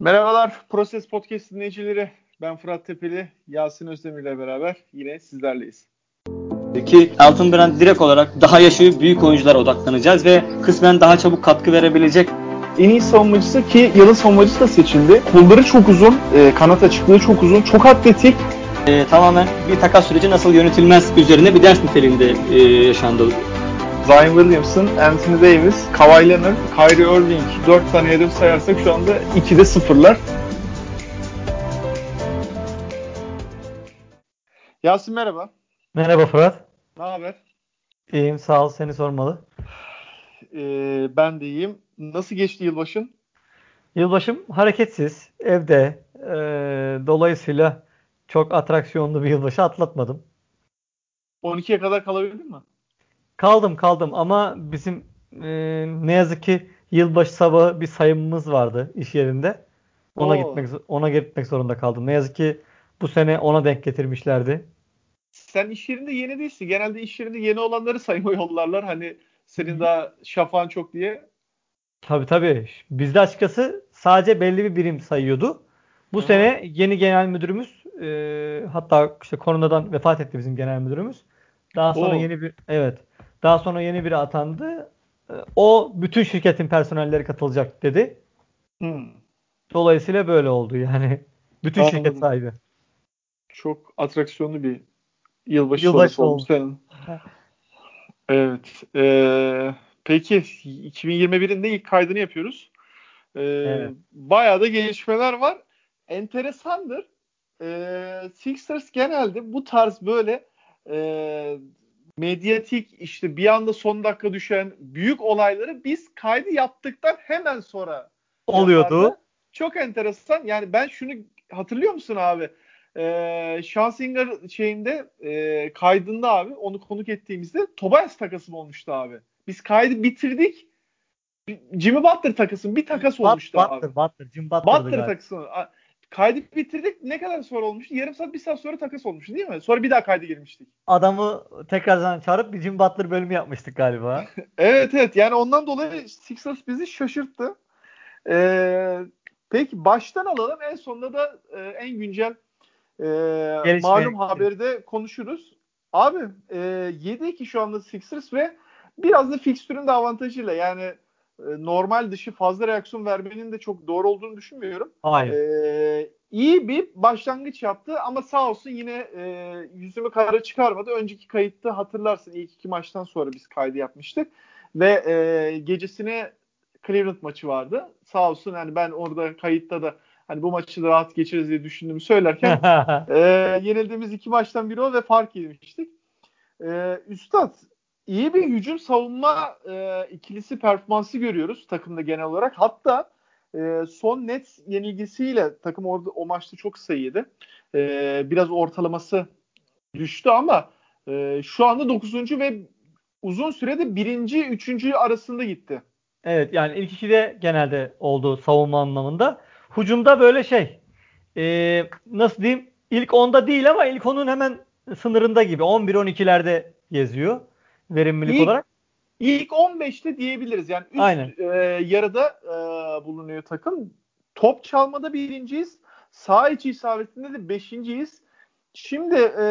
Merhabalar Proses Podcast dinleyicileri. Ben Fırat Tepeli, Yasin Özdemir ile beraber yine sizlerleyiz. Ki Altın Brand direkt olarak daha yaşı büyük oyunculara odaklanacağız ve kısmen daha çabuk katkı verebilecek En iyi savunmacısı ki yılın savunmacısı da seçildi. Kolları çok uzun, e, kanat açıklığı çok uzun, çok atletik. e, tamamen bir takas süreci nasıl yönetilmez üzerine bir ders niteliğinde e, yaşandı. Zion Williamson, Anthony Davis, Kawhi Leonard, Kyrie Irving 4 tane hedef sayarsak şu anda 2'de sıfırlar. Yasin merhaba. Merhaba Fırat. Ne haber? İyiyim sağ ol seni sormalı. Ee, ben de iyiyim. Nasıl geçti yılbaşın? Yılbaşım hareketsiz, evde. Ee, dolayısıyla çok atraksiyonlu bir yılbaşı atlatmadım. 12'ye kadar kalabildin mi? Kaldım kaldım ama bizim e, ne yazık ki yılbaşı sabahı bir sayımımız vardı iş yerinde. Ona Oo. gitmek ona gitmek zorunda kaldım. Ne yazık ki bu sene ona denk getirmişlerdi. Sen iş yerinde yeni değilsin. Genelde iş yerinde yeni olanları sayma yollarlar. Hani senin daha şafağın çok diye. Tabii tabii. Bizde açıkçası sadece belli bir birim sayıyordu. Bu Aha. sene yeni genel müdürümüz e, hatta işte koronadan vefat etti bizim genel müdürümüz. Daha sonra Oo. yeni bir evet. Daha sonra yeni biri atandı. E, O bütün şirketin personelleri katılacak dedi. Hmm. Dolayısıyla böyle oldu yani. Bütün Anladım. şirket sahibi. Çok atraksiyonlu bir yılbaşı, Yılbaşı olmuş oldu. senin. Evet. Ee, peki 2021'in de ilk kaydını yapıyoruz. Ee, Evet. Bayağı da gelişmeler var. Enteresandır. Ee, Sixers genelde bu tarz böyle e, medyatik işte bir anda son dakika düşen büyük olayları biz kaydı yaptıktan hemen sonra Oluyordu. yapardı. Çok enteresan. Yani ben şunu hatırlıyor musun abi? Ee, Schanzinger şeyinde e, kaydında abi onu konuk ettiğimizde Tobias takası mı olmuştu abi? Biz kaydı bitirdik. Jimmy Butler takasın bir takas olmuştu abi. Butler, Butler, Jim Butler'dı Butler galiba. Kaydı bitirdik. Ne kadar sonra olmuştu? Yarım saat, bir saat sonra takas olmuştu değil mi? Sonra bir daha kayda girmiştik. Adamı tekrardan çağırıp bir Jim Butler bölümü yapmıştık galiba. Evet evet. Yani ondan dolayı Sixers bizi şaşırttı. Ee, peki baştan alalım. En sonunda da e, en güncel e, malum haberi de konuşuruz. Abi e, 7-2 şu anda Sixers ve biraz da fikstürün de avantajıyla yani normal dışı fazla reaksiyon vermenin de çok doğru olduğunu düşünmüyorum. Hayır. Ee, iyi bir başlangıç yaptı ama sağ olsun yine e, yüzümü kara çıkarmadı. Önceki kayıtta hatırlarsın ilk iki maçtan sonra biz kaydı yapmıştık ve e, gecesine Cleveland maçı vardı. Sağ olsun yani ben orada kayıtta da hani bu maçı da rahat geçeriz diye düşündüğümü söylerken e, yenildiğimiz iki maçtan biri o ve fark yemiştik. E, Üstad iyi bir hücum savunma e, ikilisi performansı görüyoruz takımda genel olarak. Hatta e, son net yenilgisiyle takım orada o maçta çok sayı yedi. E, biraz ortalaması düştü ama e, şu anda 9. ve uzun sürede birinci, üçüncü arasında gitti. Evet yani ilk ikide genelde oldu savunma anlamında. Hucumda böyle şey e, nasıl diyeyim ilk 10'da değil ama ilk 10'un hemen sınırında gibi 11-12'lerde geziyor verimlilik İlk- olarak. İlk 15'te diyebiliriz. Yani üst Aynen. e, yarıda e, bulunuyor takım. Top çalmada birinciyiz. Sağ içi isabetinde de beşinciyiz. Şimdi e,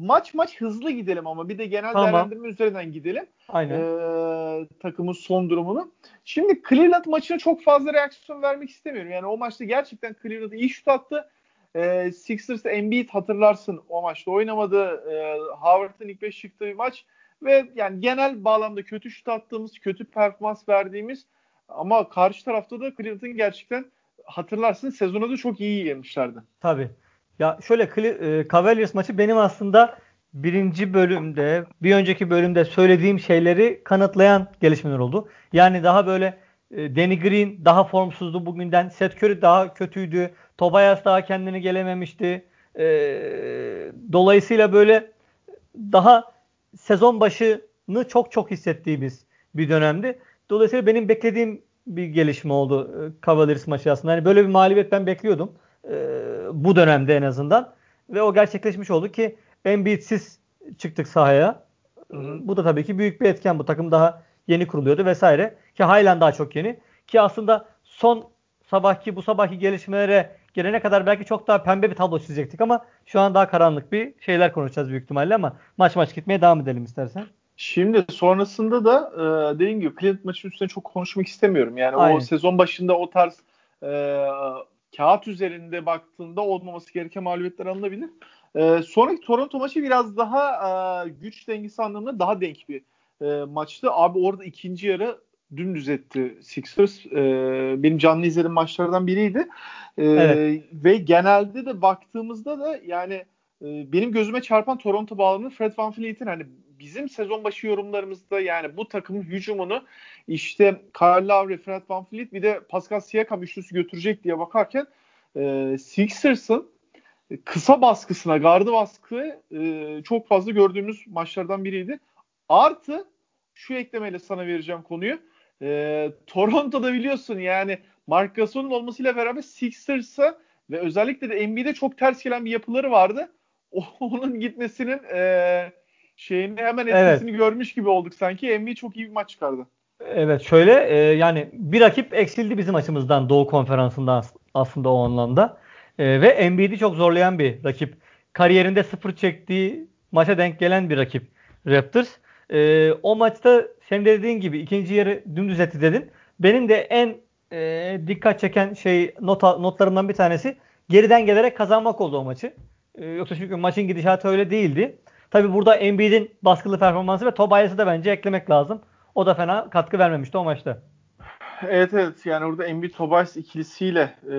maç maç hızlı gidelim ama bir de genel Tamam. değerlendirme üzerinden gidelim. Aynen. e, takımın son durumunu. Şimdi Cleveland maçına çok fazla reaksiyon vermek istemiyorum. Yani o maçta gerçekten Cleveland iyi şut attı. E, Sixers Embiid hatırlarsın o maçta oynamadı. E, Howard'ın ilk 5 çıktığı bir maç ve yani genel bağlamda kötü şut attığımız, kötü performans verdiğimiz ama karşı tarafta da Cleveland'ın gerçekten hatırlarsın sezonu da çok iyi yemişlerdi. Tabii. Ya şöyle e, Cavaliers maçı benim aslında birinci bölümde, bir önceki bölümde söylediğim şeyleri kanıtlayan gelişmeler oldu. Yani daha böyle e, Danny Green daha formsuzdu bugünden. Seth Curry daha kötüydü. Tobias daha kendini gelememişti. E, dolayısıyla böyle daha sezon başını çok çok hissettiğimiz bir dönemdi. Dolayısıyla benim beklediğim bir gelişme oldu e, Cavaliers maçı aslında. Hani böyle bir mağlubiyet ben bekliyordum. E, bu dönemde en azından. Ve o gerçekleşmiş oldu ki Embiid'siz çıktık sahaya. Hı hı. Bu da tabii ki büyük bir etken. Bu takım daha yeni kuruluyordu vesaire. Ki halen daha çok yeni. Ki aslında son sabahki bu sabahki gelişmelere gelene kadar belki çok daha pembe bir tablo çizecektik ama şu an daha karanlık bir şeyler konuşacağız büyük ihtimalle ama maç maç gitmeye devam edelim istersen. Şimdi sonrasında da e, dediğim gibi Cleveland maçının üstüne çok konuşmak istemiyorum. Yani Aynen. o sezon başında o tarz e, kağıt üzerinde baktığında olmaması gereken mağlubiyetler alınabilir. E, sonraki Toronto maçı biraz daha e, güç dengesi anlamında daha denk bir e, maçtı. Abi orada ikinci yarı dümdüz etti Sixers. E, benim canlı izlediğim maçlardan biriydi. E, evet. Ve genelde de baktığımızda da yani e, benim gözüme çarpan Toronto bağlamında Fred VanVleet'in hani bizim sezon başı yorumlarımızda yani bu takımın hücumunu işte Kyle Lowry, Fred VanVleet bir de Pascal Siakam üçlüsü götürecek diye bakarken e, Sixers'ın kısa baskısına, gardı baskı e, çok fazla gördüğümüz maçlardan biriydi. Artı şu eklemeyle sana vereceğim konuyu. E, Toronto'da biliyorsun yani Mark Gasol'un olmasıyla beraber Sixers'a ve özellikle de NBA'de çok ters gelen bir yapıları vardı. Onun gitmesinin e, şeyini hemen etkisini evet. görmüş gibi olduk sanki. NBA çok iyi bir maç çıkardı. Evet şöyle e, yani bir rakip eksildi bizim açımızdan Doğu Konferansı'nda aslında o anlamda. E, ve Embiid'i çok zorlayan bir rakip. Kariyerinde sıfır çektiği maça denk gelen bir rakip Raptors. E, o maçta senin dediğin gibi ikinci yarı dümdüz etti dedin. Benim de en e, dikkat çeken şey not, notlarımdan bir tanesi geriden gelerek kazanmak oldu o maçı. E, yoksa çünkü maçın gidişatı öyle değildi. Tabi burada Embiid'in baskılı performansı ve Tobias'ı da bence eklemek lazım. O da fena katkı vermemişti o maçta. Evet evet yani orada Embiid Tobias ikilisiyle e,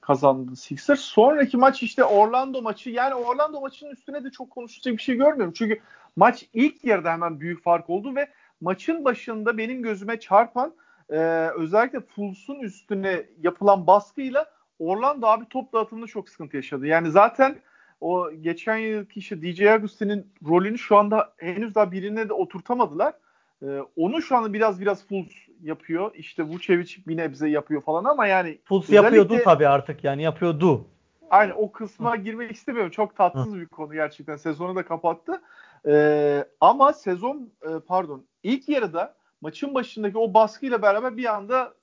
kazandı Sixers. Sonraki maç işte Orlando maçı. Yani Orlando maçının üstüne de çok konuşacak bir şey görmüyorum. Çünkü maç ilk yarıda hemen büyük fark oldu ve maçın başında benim gözüme çarpan e, özellikle Fulls'un üstüne yapılan baskıyla Orlando abi top dağıtımında çok sıkıntı yaşadı. Yani zaten o geçen yılki işte DJ Agustin'in rolünü şu anda henüz daha birine de oturtamadılar. Ee, onu şu anda biraz biraz Fultz yapıyor. İşte Vucevic bir nebze yapıyor falan ama yani Fultz yapıyordu tabii artık yani yapıyordu. Aynen o kısma girmek istemiyorum. Çok tatsız bir konu gerçekten. Sezonu da kapattı. Ee, ama sezon e, pardon ilk yarıda maçın başındaki o baskıyla beraber bir anda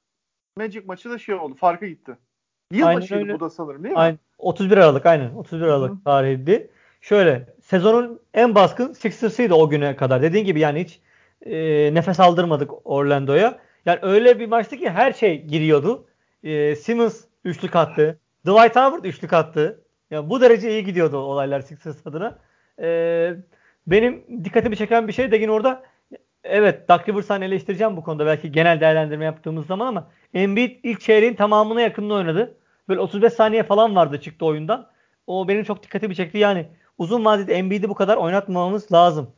Magic maçı da şey oldu. Farka gitti. Yılbaşıydı bu da sanırım değil mi? Aynen. 31 Aralık aynen. 31 Aralık Hı-hı. tarihiydi. Şöyle sezonun en baskın Sixers'ıydı o güne kadar. Dediğin gibi yani hiç e, nefes aldırmadık Orlando'ya. Yani öyle bir maçtı ki her şey giriyordu. E, Simmons üçlük attı. Dwight Howard üçlük attı. Yani bu derece iyi gidiyordu olaylar Sixers adına. E, benim dikkatimi çeken bir şey de yine orada evet Doug Rivers'ı eleştireceğim bu konuda belki genel değerlendirme yaptığımız zaman ama Embiid ilk çeyreğin tamamına yakınını oynadı. Böyle 35 saniye falan vardı çıktı oyundan. O benim çok dikkatimi çekti. Yani uzun vadede Embiid'i bu kadar oynatmamamız lazım.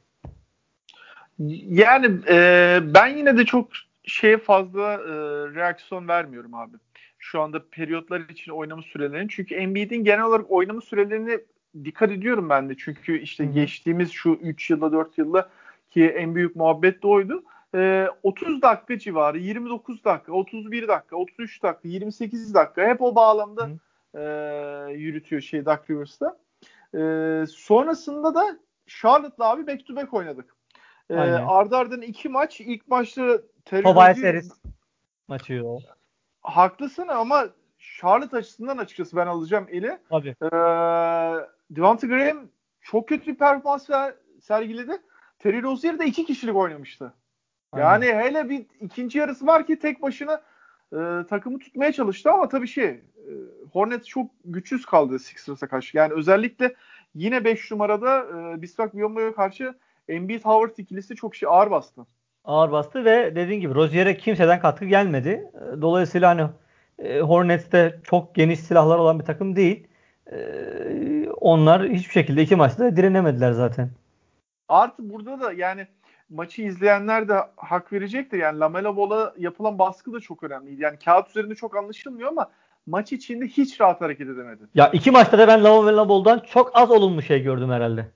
Yani e, ben yine de çok şeye fazla e, reaksiyon vermiyorum abi. Şu anda periyotlar için oynama sürelerini. Çünkü Embiid'in genel olarak oynama sürelerini dikkat ediyorum ben de. Çünkü işte Hı-hı. geçtiğimiz şu 3 yılda 4 yılda ki en büyük muhabbet de oydu e, 30 dakika civarı, 29 dakika, 31 dakika, 33 dakika, 28 dakika hep o bağlamda e, yürütüyor şey Duck Rivers'ta. E, sonrasında da Charlotte'la abi back to back oynadık. E, ardı ardına iki maç. ilk maçta Tobias Harris maçı o. Haklısın ama Charlotte açısından açıkçası ben alacağım eli. Tabii. E, Devonta Graham çok kötü bir performans sergiledi. Terry Rozier de iki kişilik oynamıştı. Yani Aynen. hele bir ikinci yarısı var ki tek başına e, takımı tutmaya çalıştı ama tabii şey e, Hornets çok güçsüz kaldı Sixers'a karşı. Yani özellikle yine 5 numarada e, Bismarck Biyombo'ya karşı Embiid Howard ikilisi çok şey ağır bastı. Ağır bastı ve dediğin gibi Rozier'e kimseden katkı gelmedi. E, dolayısıyla hani e, Hornets'te çok geniş silahlar olan bir takım değil. E, onlar hiçbir şekilde iki maçta direnemediler zaten. Artı burada da yani maçı izleyenler de hak verecektir. Yani Lamela Ball'a yapılan baskı da çok önemliydi. Yani kağıt üzerinde çok anlaşılmıyor ama maç içinde hiç rahat hareket edemedi. Ya iki maçta da ben Lamela Ball'dan çok az olumlu şey gördüm herhalde.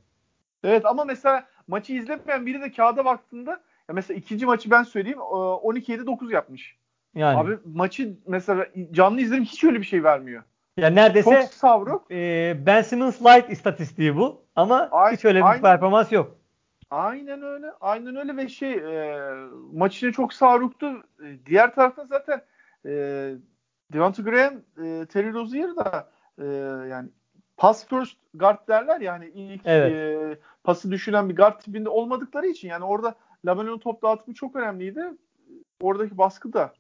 Evet ama mesela maçı izlemeyen biri de kağıda baktığında ya mesela ikinci maçı ben söyleyeyim 12-7-9 yapmış. Yani. Abi maçı mesela canlı izlerim hiç öyle bir şey vermiyor. Ya neredeyse çok savruk. E, Ben Simmons light istatistiği bu ama Ay, hiç öyle bir aynen. performans yok. Aynen öyle. Aynen öyle ve şey e, maçını çok savruktu. E, diğer tarafta zaten e, Devonta Graham, e, Terry Rozier da e, yani pass first guard derler ya hani ilk evet. e, pası düşünen bir guard tipinde olmadıkları için yani orada Lamelo'nun top dağıtımı çok önemliydi. Oradaki baskı da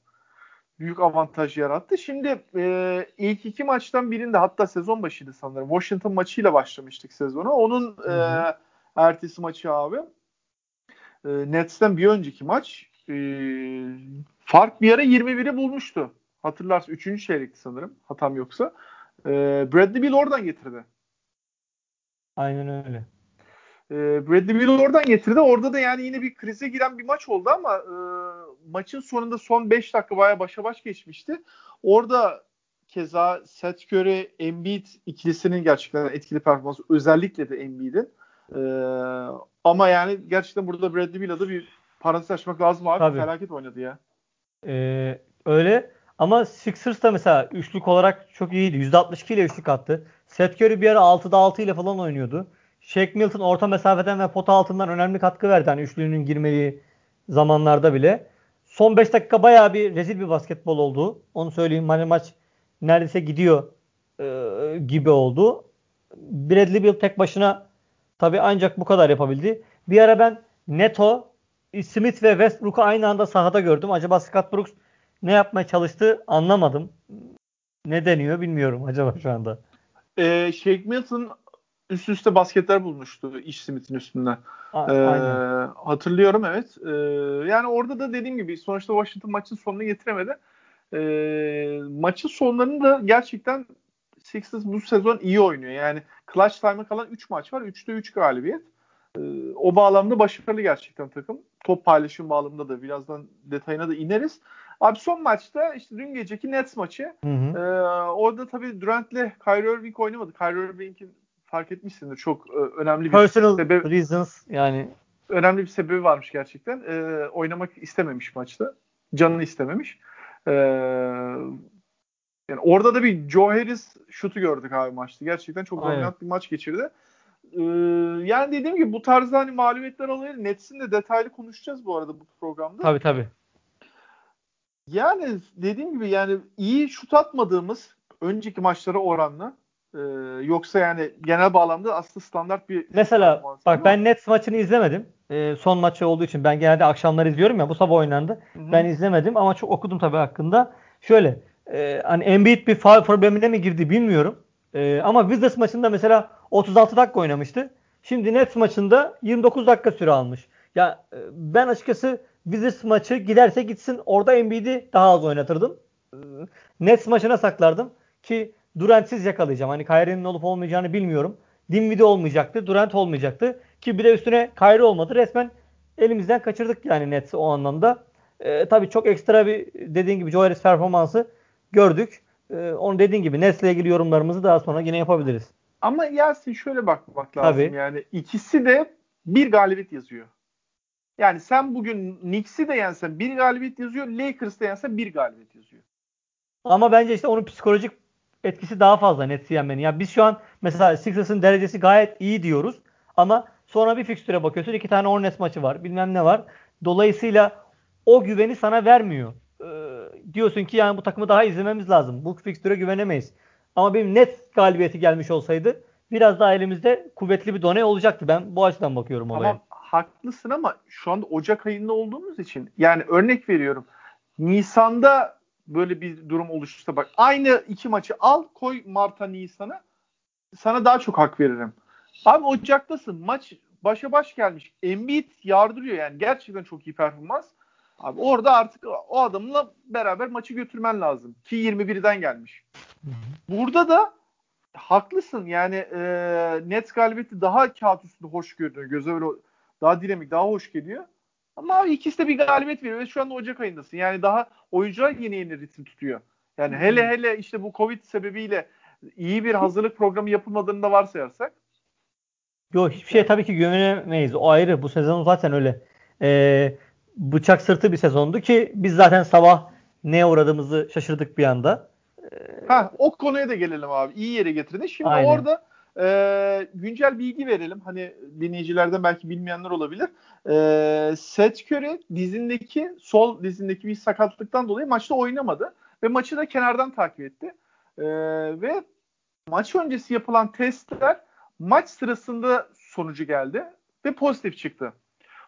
büyük avantaj yarattı. Şimdi e, ilk iki maçtan birinde hatta sezon başıydı sanırım. Washington maçıyla başlamıştık sezona. Onun e, ertesi maçı abi. E, Nets'ten bir önceki maç e, fark bir ara 21'i bulmuştu. Hatırlarsın 3. çeyrekti sanırım hatam yoksa. E, Bradley Bill oradan getirdi. Aynen öyle. E, Bradley Bill oradan getirdi. Orada da yani yine bir krize giren bir maç oldu ama e, maçın sonunda son 5 dakika baya başa baş geçmişti. Orada keza Seth Curry, Embiid ikilisinin gerçekten etkili performansı özellikle de Embiid'in. E, ama yani gerçekten burada Bradley Bill'a da bir parantez açmak lazım abi. Tabii. Felaket oynadı ya. Ee, öyle ama Sixers da mesela üçlük olarak çok iyiydi. %62 ile üçlük attı. Seth Curry bir ara 6'da 6 ile falan oynuyordu. Shake Milton orta mesafeden ve pota altından önemli katkı verdi. Hani üçlünün girmediği zamanlarda bile. Son 5 dakika bayağı bir rezil bir basketbol oldu. Onu söyleyeyim. Hani maç neredeyse gidiyor e, gibi oldu. Bradley Beal tek başına tabii ancak bu kadar yapabildi. Bir ara ben Neto, Smith ve Westbrook'u aynı anda sahada gördüm. Acaba Scott Brooks ne yapmaya çalıştı anlamadım. Ne deniyor bilmiyorum acaba şu anda. Ee, Shake Milton üst üste basketler bulmuştu iş Smith'in üstünden. A- ee, hatırlıyorum evet. Ee, yani orada da dediğim gibi sonuçta Washington maçın sonunu getiremedi. Ee, maçın sonlarını da gerçekten Sixers bu sezon iyi oynuyor. Yani clutch time'a kalan 3 maç var. 3'te 3 galibiyet. Ee, o bağlamda başarılı gerçekten takım. Top paylaşım bağlamında da birazdan detayına da ineriz. Abi son maçta işte dün geceki Nets maçı. Hı hı. Ee, orada tabii Durant'le Kyrie Irving oynamadı. Kyrie Irving'in fark etmişsindir çok e, önemli bir Personal sebep reasons yani önemli bir sebebi varmış gerçekten. E, oynamak istememiş maçta. Canını istememiş. E, yani orada da bir Joe Harris şutu gördük abi maçta. Gerçekten çok dominant bir maç geçirdi. Ee, yani dediğim gibi bu tarzda hani mağlubiyetler olabilir. Nets'in de detaylı konuşacağız bu arada bu programda. Tabii tabii. Yani dediğim gibi yani iyi şut atmadığımız önceki maçlara oranla ee, yoksa yani genel bağlamda aslında standart bir Mesela bak ben Nets maçını izlemedim. Ee, son maçı olduğu için ben genelde akşamlar izliyorum ya bu sabah oynandı. Hı-hı. Ben izlemedim ama çok okudum tabii hakkında. Şöyle e, hani Embiid bir faul problemine mi girdi bilmiyorum. E, ama Wizards maçında mesela 36 dakika oynamıştı. Şimdi Nets maçında 29 dakika süre almış. Ya e, ben açıkçası Wizards maçı giderse gitsin orada Embiid'i daha az oynatırdım. E, Nets maçına saklardım ki Durant'siz yakalayacağım. Hani Kyrie'nin olup olmayacağını bilmiyorum. Dinwiddie olmayacaktı. Durant olmayacaktı. Ki bir de üstüne Kyrie olmadı. Resmen elimizden kaçırdık yani Nets'i o anlamda. Ee, tabii çok ekstra bir dediğin gibi Joe Harris performansı gördük. Ee, onu dediğin gibi Nets'le ilgili yorumlarımızı daha sonra yine yapabiliriz. Ama Yasin şöyle bakmak lazım. Tabii. Yani ikisi de bir galibiyet yazıyor. Yani sen bugün Knicks'i de yensen bir galibiyet yazıyor. Lakers'da yensen bir galibiyet yazıyor. Ama bence işte onun psikolojik etkisi daha fazla Nets'i yenmenin. Yani biz şu an mesela Sixers'ın derecesi gayet iyi diyoruz. Ama sonra bir fikstüre bakıyorsun. iki tane Hornets maçı var. Bilmem ne var. Dolayısıyla o güveni sana vermiyor. Ee, diyorsun ki yani bu takımı daha izlememiz lazım. Bu fikstüre güvenemeyiz. Ama benim net galibiyeti gelmiş olsaydı biraz daha elimizde kuvvetli bir done olacaktı. Ben bu açıdan bakıyorum olaya. Tamam haklısın ama şu anda Ocak ayında olduğumuz için yani örnek veriyorum. Nisan'da böyle bir durum oluşursa bak aynı iki maçı al koy Mart'a Nisan'a sana daha çok hak veririm. Abi Ocak'tasın maç başa baş gelmiş. Embiid yardırıyor yani gerçekten çok iyi performans. Abi orada artık o adamla beraber maçı götürmen lazım. Ki 21'den gelmiş. Burada da haklısın yani e, Nets galibiyeti daha kağıt üstünde hoş görünüyor. Göze böyle daha dinamik, daha hoş geliyor. Ama abi ikisi de bir galibiyet veriyor ve şu anda Ocak ayındasın. Yani daha oyuncular yeni yeni ritim tutuyor. Yani hele hele işte bu Covid sebebiyle iyi bir hazırlık programı yapılmadığını da varsayarsak. Yok hiçbir şey tabii ki güvenemeyiz. O ayrı. Bu sezon zaten öyle. Ee, bıçak sırtı bir sezondu ki biz zaten sabah neye uğradığımızı şaşırdık bir anda. Ee, ha, o konuya da gelelim abi. İyi yere getirdin. Şimdi Aynen. orada e, güncel bilgi verelim. Hani dinleyicilerden belki bilmeyenler olabilir. E, Seth Curry dizindeki sol dizindeki bir sakatlıktan dolayı maçta oynamadı. ve maçı da kenardan takip etti. E, ve maç öncesi yapılan testler maç sırasında sonucu geldi ve pozitif çıktı.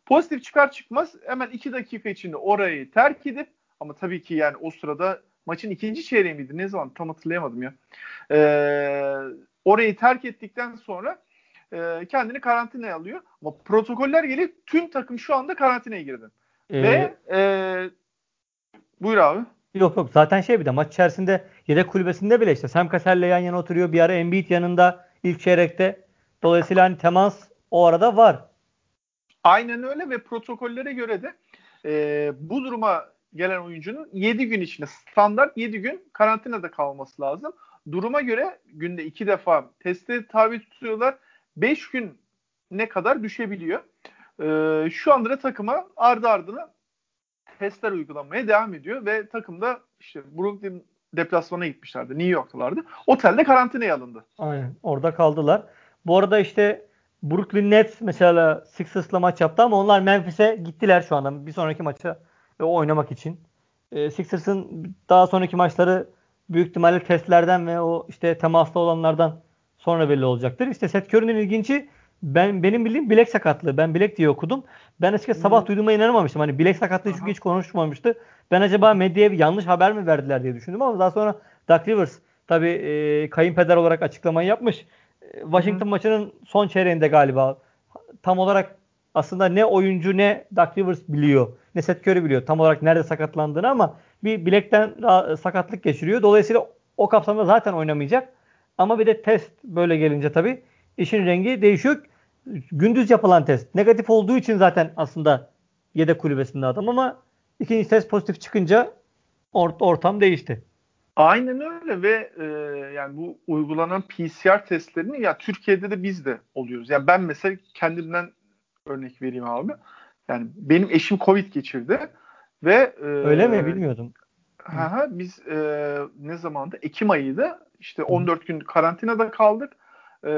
Pozitif çıkar çıkmaz hemen 2 dakika içinde orayı terk edip ama tabii ki yani o sırada maçın ikinci çeyreği miydi? Ne zaman? Tam hatırlayamadım ya. Ee, orayı terk ettikten sonra e, kendini karantinaya alıyor. Ama protokoller gelip tüm takım şu anda karantinaya girdi. Ee, Ve e, buyur abi. Yok yok zaten şey bir de maç içerisinde yedek kulübesinde bile işte Sam Cassell'le yan yana oturuyor. Bir ara Embiid yanında ilk çeyrekte. Dolayısıyla hani temas o arada var. Aynen öyle ve protokollere göre de e, bu duruma gelen oyuncunun 7 gün içinde standart 7 gün karantinada kalması lazım. Duruma göre günde 2 defa teste tabi tutuyorlar. 5 gün ne kadar düşebiliyor. E, şu anda da takıma ardı ardına testler uygulanmaya devam ediyor ve takımda işte Brooklyn deplasmana gitmişlerdi. New York'talardı. Otelde karantinaya alındı. Aynen. Orada kaldılar. Bu arada işte Brooklyn Nets mesela Sixers'la maç yaptı ama onlar Memphis'e gittiler şu anda bir sonraki maça e, oynamak için. E, Sixers'ın daha sonraki maçları büyük ihtimalle testlerden ve o işte temaslı olanlardan sonra belli olacaktır. İşte Seth Curry'nin ilginci ben benim bildiğim bilek sakatlığı. Ben bilek diye okudum. Ben açıkçası sabah hmm. duyduğuma inanamamıştım. Hani bilek sakatlığı çünkü hiç konuşmamıştı. Ben acaba medyaya yanlış haber mi verdiler diye düşündüm ama daha sonra Doug Rivers tabii e, kayınpeder olarak açıklamayı yapmış. E, Washington hmm. maçının son çeyreğinde galiba tam olarak aslında ne oyuncu ne Doug Rivers biliyor. Ne Seth Curry biliyor tam olarak nerede sakatlandığını ama bir bilekten sakatlık geçiriyor. Dolayısıyla o kapsamda zaten oynamayacak. Ama bir de test böyle gelince tabii işin rengi değişiyor. Gündüz yapılan test negatif olduğu için zaten aslında yedek kulübesinde adam ama ikinci test pozitif çıkınca ort ortam değişti. Aynen öyle ve e, yani bu uygulanan PCR testlerini ya Türkiye'de de biz de oluyoruz. Yani ben mesela kendimden örnek vereyim abi. Yani benim eşim Covid geçirdi ve e, öyle mi bilmiyordum. Ha, biz e, ne zamanda Ekim ayıydı. İşte 14 gün karantinada kaldık. E,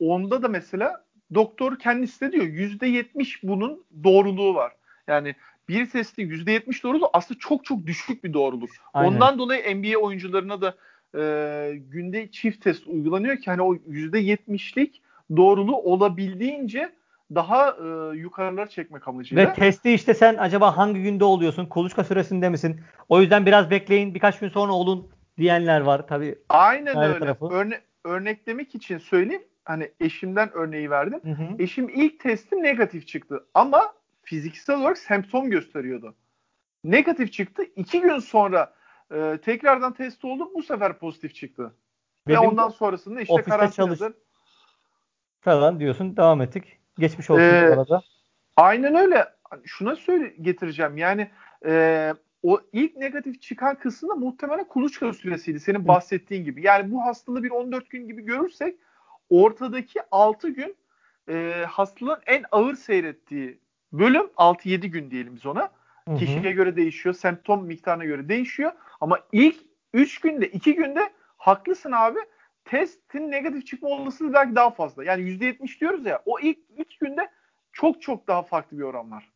onda da mesela doktor kendisi de diyor %70 bunun doğruluğu var. Yani bir testin %70 doğruluğu aslında çok çok düşük bir doğruluk. Aynen. Ondan dolayı NBA oyuncularına da e, günde çift test uygulanıyor ki hani o %70'lik doğruluğu olabildiğince daha e, yukarılara çekmek amacıyla. Ve testi işte sen acaba hangi günde oluyorsun? Kuluçka süresinde misin? O yüzden biraz bekleyin birkaç gün sonra olun diyenler var tabii. Aynen öyle. Örne örneklemek için söyleyeyim. Hani eşimden örneği verdim. Hı hı. Eşim ilk testi negatif çıktı ama fiziksel olarak semptom gösteriyordu. Negatif çıktı. İki gün sonra e, tekrardan test oldu. Bu sefer pozitif çıktı. Benim Ve ondan sonrasında işte karantinada çalış falan diyorsun. Devam ettik. Geçmiş olsun ee, arada. Aynen öyle. Şuna söyle getireceğim. Yani e, o ilk negatif çıkan kısmı da muhtemelen kuluçka süresiydi. Senin bahsettiğin gibi. Yani bu hastalığı bir 14 gün gibi görürsek ortadaki 6 gün e, hastalığın en ağır seyrettiği bölüm 6-7 gün diyelim biz ona. Hı hı. Kişiye göre değişiyor. Semptom miktarına göre değişiyor. Ama ilk 3 günde 2 günde haklısın abi. Testin negatif çıkma olasılığı belki daha fazla. Yani %70 diyoruz ya. O ilk 3 günde çok çok daha farklı bir oran var.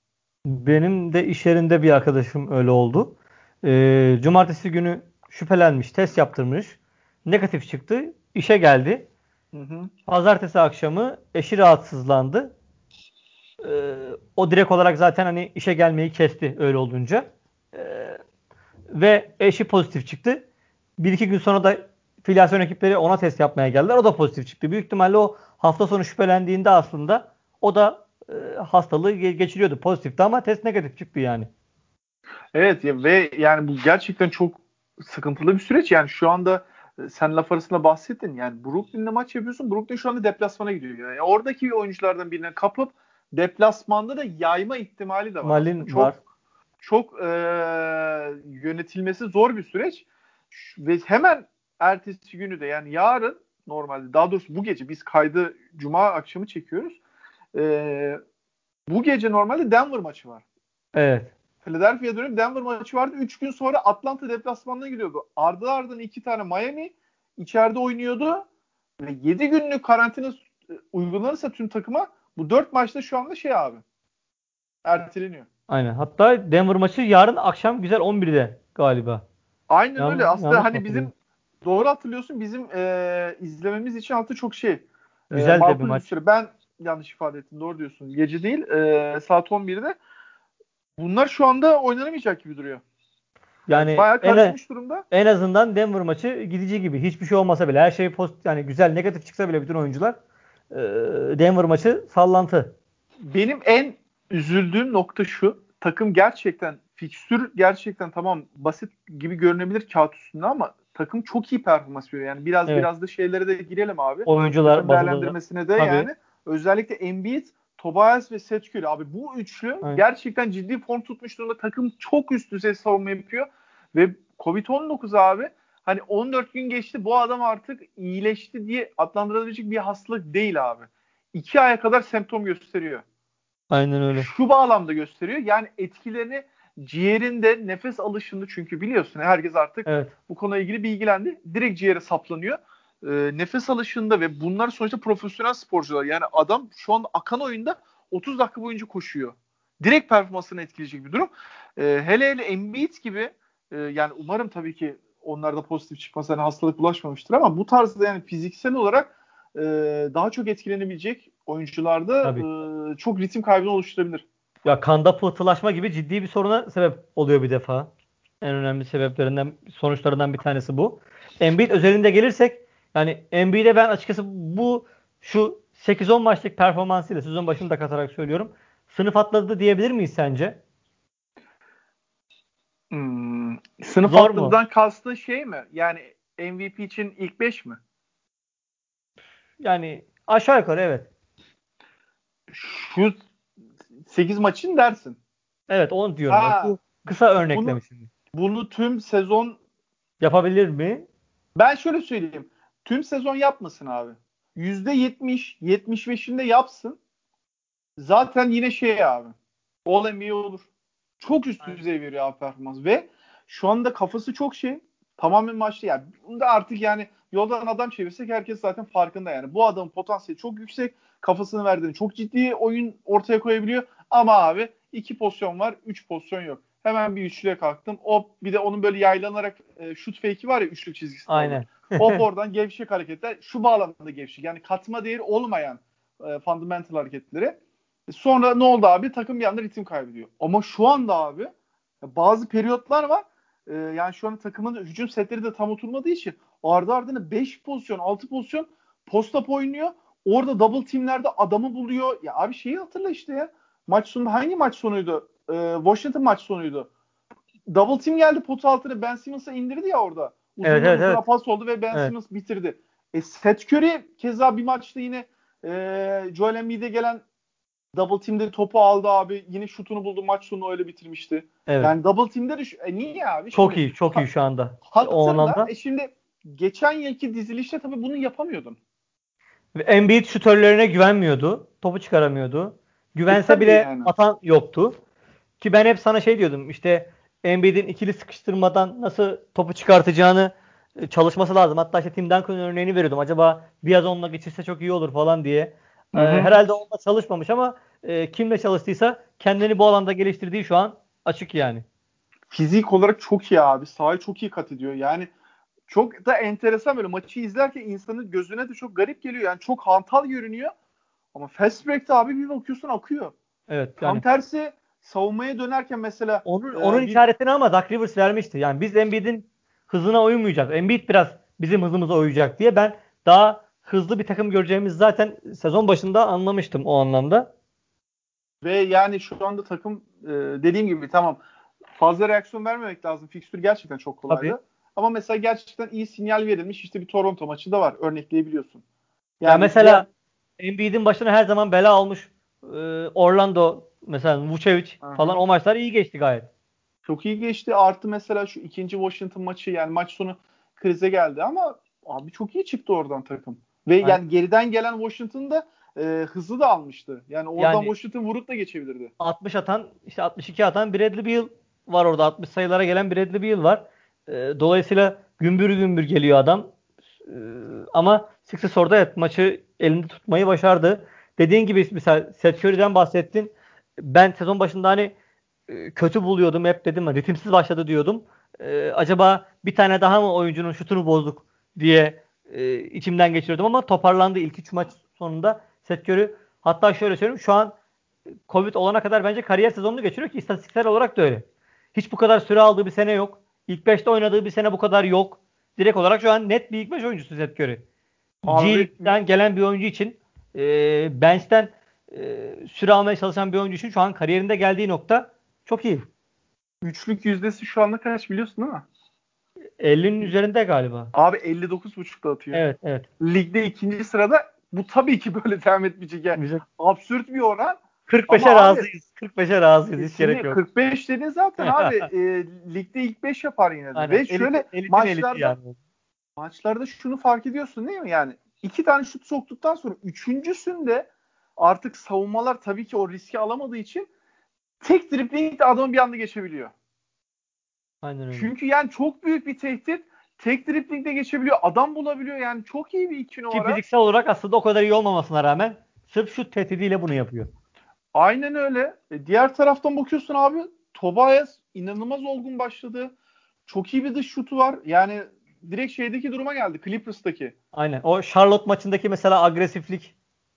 Benim de iş yerinde bir arkadaşım öyle oldu. Ee, cumartesi günü şüphelenmiş, test yaptırmış. Negatif çıktı. İşe geldi. Hı hı. Pazartesi akşamı eşi rahatsızlandı. Ee, o direkt olarak zaten hani işe gelmeyi kesti öyle olunca. Ee, ve eşi pozitif çıktı. Bir iki gün sonra da filyasyon ekipleri ona test yapmaya geldiler. O da pozitif çıktı. Büyük ihtimalle o hafta sonu şüphelendiğinde aslında o da e, hastalığı geçiriyordu. Pozitifti ama test negatif çıktı yani. Evet ya ve yani bu gerçekten çok sıkıntılı bir süreç. Yani şu anda e, sen laf arasında bahsettin. Yani Brooklyn'le maç yapıyorsun. Brooklyn şu anda deplasmana gidiyor. Yani oradaki oyunculardan birine kapıp deplasmanda da yayma ihtimali de var. Malin çok, var. Çok e, yönetilmesi zor bir süreç. Ve hemen ertesi günü de yani yarın normalde daha doğrusu bu gece biz kaydı cuma akşamı çekiyoruz. E, bu gece normalde Denver maçı var. Evet. Philadelphia dönüp Denver maçı vardı. 3 gün sonra Atlanta deplasmanına gidiyordu. Ardı ardına iki tane Miami içeride oynuyordu. Ve 7 günlük karantina uygulanırsa tüm takıma bu 4 maçta şu anda şey abi. Erteleniyor. Aynen. Hatta Denver maçı yarın akşam güzel 11'de galiba. Aynen Yan- öyle. Aslında yanlış hani bizim doğru hatırlıyorsun bizim e, izlememiz için altı çok şey. e, Güzel de makul bir maç. süre. Ben yanlış ifade ettim. Doğru diyorsun. Gece değil. e, saat 11'de. Bunlar şu anda oynanamayacak gibi duruyor. Yani Bayağı en, karışmış durumda. en azından Denver maçı gidici gibi. Hiçbir şey olmasa bile her şey post yani güzel negatif çıksa bile bütün oyuncular e, Denver maçı sallantı. Benim en üzüldüğüm nokta şu. Takım gerçekten fikstür gerçekten tamam basit gibi görünebilir kağıt üstünde ama takım çok iyi performans veriyor. Yani biraz Evet. biraz da şeylere de girelim abi. Oyuncular değerlendirmesine de Tabii. yani özellikle Embiid, Tobias ve Seth Curry abi bu üçlü Aynen. gerçekten ciddi form tutmuş durumda. Takım çok üst düzey savunma yapıyor ve Covid-19 abi hani 14 gün geçti bu adam artık iyileşti diye adlandırılabilecek bir hastalık değil abi. 2 aya kadar semptom gösteriyor. Aynen öyle. Şu bağlamda gösteriyor. Yani etkilerini ciğerinde nefes alışında çünkü biliyorsun herkes artık Evet. bu konuyla ilgili bilgilendi. Direkt ciğere saplanıyor. Ee, nefes alışında ve bunlar sonuçta profesyonel sporcular. Yani adam şu an akan oyunda 30 dakika boyunca koşuyor. Direkt performansını etkileyecek bir durum. Ee, hele hele Embiid gibi e, yani umarım tabii ki onlarda pozitif çıkmasa hani hastalık bulaşmamıştır ama bu tarzda yani fiziksel olarak e, daha çok etkilenebilecek oyuncularda Tabii. e, çok ritim kaybını oluşturabilir. Ya kanda pıhtılaşma gibi ciddi bir soruna sebep oluyor bir defa. En önemli sebeplerinden, sonuçlarından bir tanesi bu. Embiid özelinde gelirsek yani Embiid'e ben açıkçası bu şu 8-10 maçlık performansıyla sezon başını da katarak söylüyorum. Sınıf atladı diyebilir miyiz sence? Hmm, sınıf Zor mu? atladıdan kastın şey mi? Yani MVP için ilk 5 mi? Yani aşağı yukarı evet. Şu 8 maçın dersin. Evet onu diyorum. Ha, Bu kısa örneklemişim. Bunu tüm sezon Yapabilir mi? ben şöyle söyleyeyim. Tüm sezon yapmasın abi. %70, 75'inde yapsın. Zaten yine şey abi. All NBA olur. Çok üst düzey veriyor abi performans ve şu anda kafası çok şey. Tamamen maçta yani. Bunda artık yani yoldan adam çevirsek herkes zaten farkında yani. Bu adamın potansiyeli çok yüksek. Kafasını verdiğini çok ciddi oyun ortaya koyabiliyor. Ama abi iki pozisyon var, üç pozisyon yok. Hemen bir üçlüye kalktım. O bir de onun böyle yaylanarak e, şut fake'i var ya üçlük çizgisinde. Aynen. Hop oradan gevşek hareketler. Şu bağlamda gevşek. Yani katma değeri olmayan e, fundamental hareketleri. E, Sonra ne oldu abi? Takım bir anda ritim kaybediyor. Ama şu anda abi bazı periyotlar var. E, yani şu an takımın hücum setleri de tam oturmadığı için ardı ardına 5 pozisyon, 6 pozisyon post-up oynuyor. Orada double teamlerde adamı buluyor. Ya abi şeyi hatırla işte ya. Maç sonunda hangi maç sonuydu? E, Washington maç sonuydu. Double team geldi potu altına Ben Simmons'a indirdi ya orada. Uzun Evet, evet, evet. pas oldu ve Ben Evet. Simmons bitirdi. E Seth Curry keza bir maçta yine e, Joel Embiid'e gelen double team'de topu aldı abi. Yine şutunu buldu. Maç sonu öyle bitirmişti. Evet. Yani double team'de de şu- e, niye abi? çok Şimdi iyi, çok iyi şu anda. O anlamda. E şimdi geçen yılki dizilişte tabii bunu yapamıyordun. Embiid şutörlerine güvenmiyordu. Topu çıkaramıyordu. Güvense E, bile yani. atan yoktu. Ki ben hep sana şey diyordum. işte Embiid'in ikili sıkıştırmadan nasıl topu çıkartacağını e, çalışması lazım. Hatta işte Tim Duncan örneğini veriyordum. Acaba biraz onunla geçirse çok iyi olur falan diye. Hı hı. Ee, herhalde onunla çalışmamış ama e, kimle çalıştıysa kendini bu alanda geliştirdiği şu an açık yani. Fizik olarak çok iyi abi. Sahayı çok iyi kat ediyor. Yani çok da enteresan böyle maçı izlerken insanın gözüne de çok garip geliyor. Yani çok hantal görünüyor. Ama fast break'te abi bir bakıyorsun akıyor. Evet Tam yani tersi savunmaya dönerken mesela onun e, onun bir- işaretini ama Doug Rivers vermişti. Yani biz Embiid'in hızına uymayacak. Embiid biraz bizim hızımıza uyacak diye ben daha hızlı bir takım göreceğimizi zaten sezon başında anlamıştım o anlamda. Ve yani şu anda takım e, dediğim gibi tamam fazla reaksiyon vermemek lazım. Fikstür gerçekten çok kolaydı. Tabii. Ama mesela gerçekten iyi sinyal verilmiş işte bir Toronto maçı da var. Örnekleyebiliyorsun. Ya mesela Embiid'in başına her zaman bela olmuş e, Orlando mesela Vucevic Aha. falan o maçlar iyi geçti gayet. çok iyi geçti. Artı mesela şu ikinci Washington maçı yani maç sonu krize geldi ama abi çok iyi çıktı oradan takım. Ve Aynen. yani geriden gelen Washington da e, hızlı da almıştı. Yani oradan Yani- Washington vurup da geçebilirdi. 60 atan işte 62 atan Bradley Beal var orada 60 sayılara gelen Bradley Beal var. E, dolayısıyla gümbür gümbür geliyor adam. E, ama Sixers orada evet maçı elinde tutmayı başardı. Dediğin gibi mesela Seth Curry'den bahsettin. Ben sezon başında hani e, kötü buluyordum hep dedim ritimsiz başladı diyordum. e, acaba bir tane daha mı oyuncunun şutunu bozduk diye e, içimden geçiriyordum ama toparlandı ilk üç maç sonunda Seth Curry hatta şöyle söyleyeyim şu an Covid olana kadar bence kariyer sezonunu geçiriyor ki istatistiksel olarak da öyle. Hiç bu kadar süre aldığı bir sene yok. İlk 5'te oynadığı bir sene bu kadar yok. Direkt olarak şu an net bir ilk 5 oyuncusu Seth Curry. G gelen bir oyuncu için e, bench'ten e, süre almaya çalışan bir oyuncu için şu an kariyerinde geldiği nokta çok iyi. Üçlük yüzdesi şu anda kaç biliyorsun değil mi? 50'nin üzerinde galiba. Abi 59.5'da atıyor. Evet evet. Ligde ikinci sırada bu tabii ki böyle devam etmeyecek. Yani Güzel. absürt bir oran. 45'e razıyız. 45'e razıyız. Hiç gerek yok. 45 dedin zaten abi. e, ligde ilk 5 yapar yine de. Aynen. Ve Elit- şöyle elitin maçlarda yani. maçlarda şunu fark ediyorsun değil mi? Yani iki tane şut soktuktan sonra üçüncüsünde artık savunmalar tabii ki o riski alamadığı için tek driblingle adamı bir anda geçebiliyor. Aynen öyle. Çünkü yani çok büyük bir tehdit. Tek driblingle geçebiliyor. Adam bulabiliyor. Yani çok iyi bir iki Ki numara. fiziksel olarak aslında o kadar iyi olmamasına rağmen sırf şut tehdidiyle bunu yapıyor. Aynen öyle. E, diğer taraftan bakıyorsun abi Tobias inanılmaz olgun başladı. Çok iyi bir dış şutu var. Yani direkt şeydeki duruma geldi. Clippers'taki. Aynen. O Charlotte maçındaki mesela agresiflik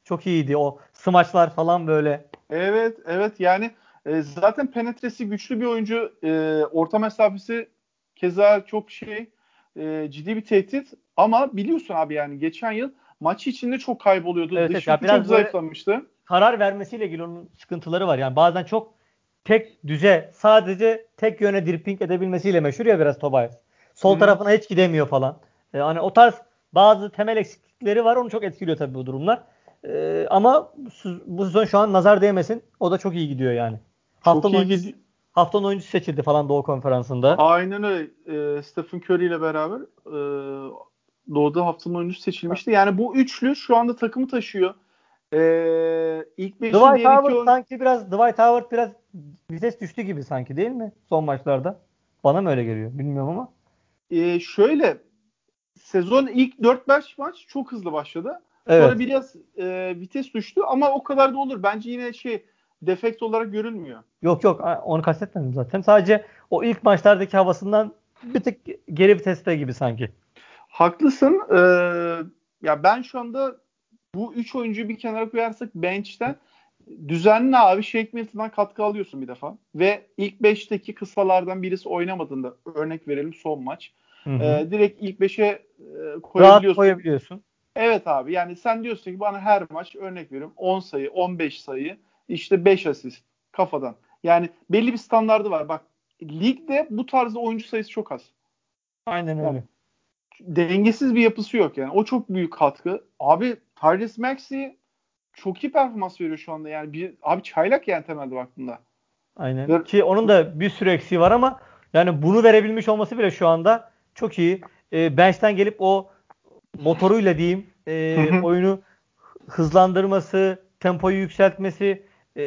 çok iyiydi. O smaçlar falan böyle. Evet, evet. Yani e, zaten penetresi güçlü bir oyuncu. E, orta mesafesi keza çok şey e, ciddi bir tehdit. Ama biliyorsun abi yani geçen yıl maç içinde çok kayboluyordu. Evet, Dış evet. Biraz çok zayıflamıştı. Karar vermesiyle ilgili onun sıkıntıları var. Yani bazen çok tek düze sadece tek yöne dribbling edebilmesiyle meşhur ya biraz Tobias. Sol Hı. tarafına hiç gidemiyor falan. E, hani o tarz bazı temel eksiklikleri var. Onu çok etkiliyor tabii bu durumlar. E, ama bu sezon şu an nazar değmesin. O da çok iyi gidiyor yani. Haftanın, Çok iyi oyuncusu, gidiyor. haftanın oyuncusu seçildi falan Doğu Konferansı'nda. Aynen öyle. E, Stephen Curry ile beraber e, Doğu'da haftanın oyuncusu seçilmişti. Yani bu üçlü şu anda takımı taşıyor. E, ilk beşin Dwight diğer iki Howard oyun- sanki biraz Dwight Howard biraz vites düştü gibi sanki değil mi son maçlarda? Bana mı öyle geliyor? Bilmiyorum ama. E, şöyle sezon ilk 4-5 maç çok hızlı başladı. Evet. Sonra biraz e, vites düştü ama o kadar da olur. Bence yine şey defekt olarak görülmüyor. Yok yok onu kastetmedim zaten. Sadece o ilk maçlardaki havasından bir tık geri viteste gibi sanki. Haklısın. E, ya ben şu anda bu üç oyuncuyu bir kenara koyarsak bench'ten düzenli abi Shake Milton'dan katkı alıyorsun bir defa. Ve ilk 5'teki kısalardan birisi oynamadığında örnek verelim son maç. Hı hı. E, direkt ilk 5'e e, Rahat koyabiliyorsun. Evet abi yani sen diyorsun ki bana her maç örnek veriyorum 10 sayı 15 sayı işte 5 asist kafadan. Yani belli bir standardı var. Bak ligde bu tarzda oyuncu sayısı çok az. Aynen öyle. Dengesiz bir yapısı yok yani. O çok büyük katkı. Abi Tyrese Maxey çok iyi performans veriyor şu anda. Yani bir abi çaylak yani temelde baktığında. Aynen. Ver- Ki onun da bir sürü eksiği var ama yani bunu verebilmiş olması bile şu anda çok iyi. E, bench'ten gelip o motoruyla diyeyim e, oyunu hızlandırması, tempoyu yükseltmesi e,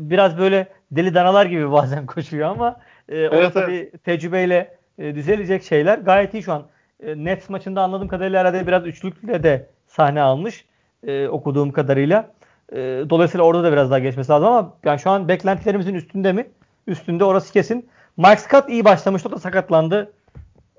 biraz böyle deli danalar gibi bazen koşuyor ama e, o Evet, tabii tecrübeyle e, düzelecek şeyler. Gayet iyi şu an. E, Nets maçında anladığım kadarıyla herhalde biraz üçlükle de sahne almış e, okuduğum kadarıyla. E, dolayısıyla orada da biraz daha geçmesi lazım ama yani şu an beklentilerimizin üstünde mi? Üstünde orası kesin. Mike Scott iyi başlamıştı o da sakatlandı.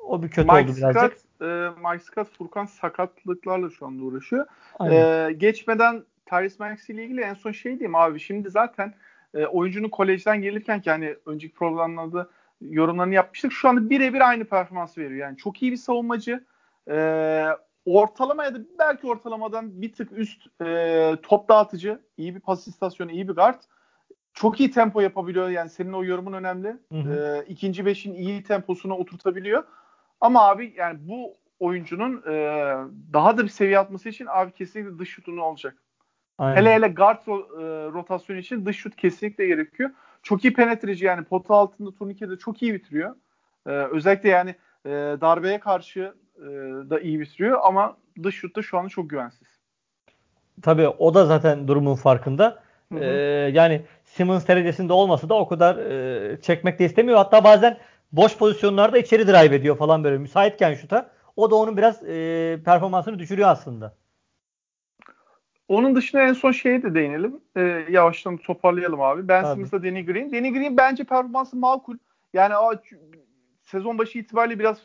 O bir kötü Mike oldu birazcık. Scott, e, Mike Scott Furkan sakatlıklarla şu anda uğraşıyor. Aynen. Ee, geçmeden Tyrese Maxey ile ilgili en son şey diyeyim abi. Şimdi zaten e, oyuncunun kolejden gelirken ki hani önceki programlarda yorumlarını yapmıştık. Şu anda birebir aynı performans veriyor. Yani çok iyi bir savunmacı. Ee, ortalama ya da belki ortalamadan bir tık üst e, top dağıtıcı. iyi bir pas istasyonu, iyi bir guard. Çok iyi tempo yapabiliyor. Yani senin o yorumun önemli. Hı hı. Ee, ikinci beşin iyi temposuna oturtabiliyor. Ama abi yani bu oyuncunun e, daha da bir seviye atması için abi kesinlikle dış şutunu olacak. Aynen. Hele hele guard ro- e, rotasyonu için dış şut kesinlikle gerekiyor. Çok iyi penetreci yani pota altında turnikede çok iyi bitiriyor. E, özellikle yani e, darbeye karşı e, da iyi bitiriyor ama dış şutta şu anda çok güvensiz. Tabii o da zaten durumun farkında. Hı hı. Ee, yani Simmons derecesinde olmasa da o kadar e, çekmek de istemiyor. Hatta bazen boş pozisyonlarda içeri drive ediyor falan böyle müsaitken şuta. O da onun biraz e, performansını düşürüyor aslında. Onun dışında en son şeye de değinelim. E, yavaştan toparlayalım abi. Ben. Simmons'la Danny Green. Danny Green bence performansı makul. Yani o sezon başı itibariyle biraz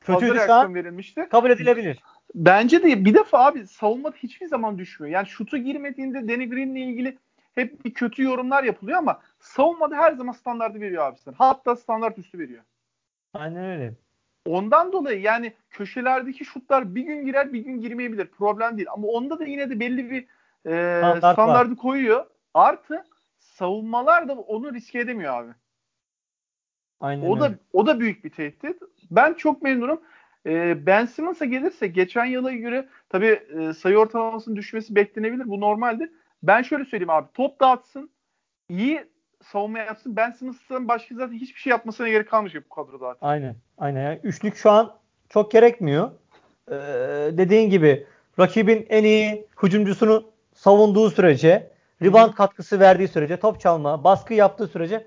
fazla Kötüydü şu reaksiyon verilmişti. Kabul edilebilir. Bence de bir defa abi savunmada hiçbir zaman düşmüyor. Yani şutu girmediğinde Danny Green'le ilgili hep bir kötü yorumlar yapılıyor ama savunmada her zaman standartı veriyor abi sen. Hatta standart üstü veriyor. Aynen öyle. Ondan dolayı yani köşelerdeki şutlar bir gün girer bir gün girmeyebilir. Problem değil. Ama onda da yine de belli bir e, Standart standartı koyuyor. Artı savunmalar da onu riske edemiyor abi. Aynen O da öyle. o da büyük bir tehdit. Ben çok memnunum. Ee, ben Simmons'a gelirse geçen yıla göre tabii e, sayı ortalamasının düşmesi beklenebilir. Bu normaldir. Ben şöyle söyleyeyim abi. Top dağıtsın. iyi savunma yapsın. Ben Simmons'ın başka zaten hiçbir şey yapmasına gerek kalmayacak bu kadroda artık. Aynen. Aynen. Yani üçlük şu an çok gerekmiyor. Ee, dediğin gibi rakibin en iyi hücumcusunu savunduğu sürece, rebound katkısı verdiği sürece, top çalma, baskı yaptığı sürece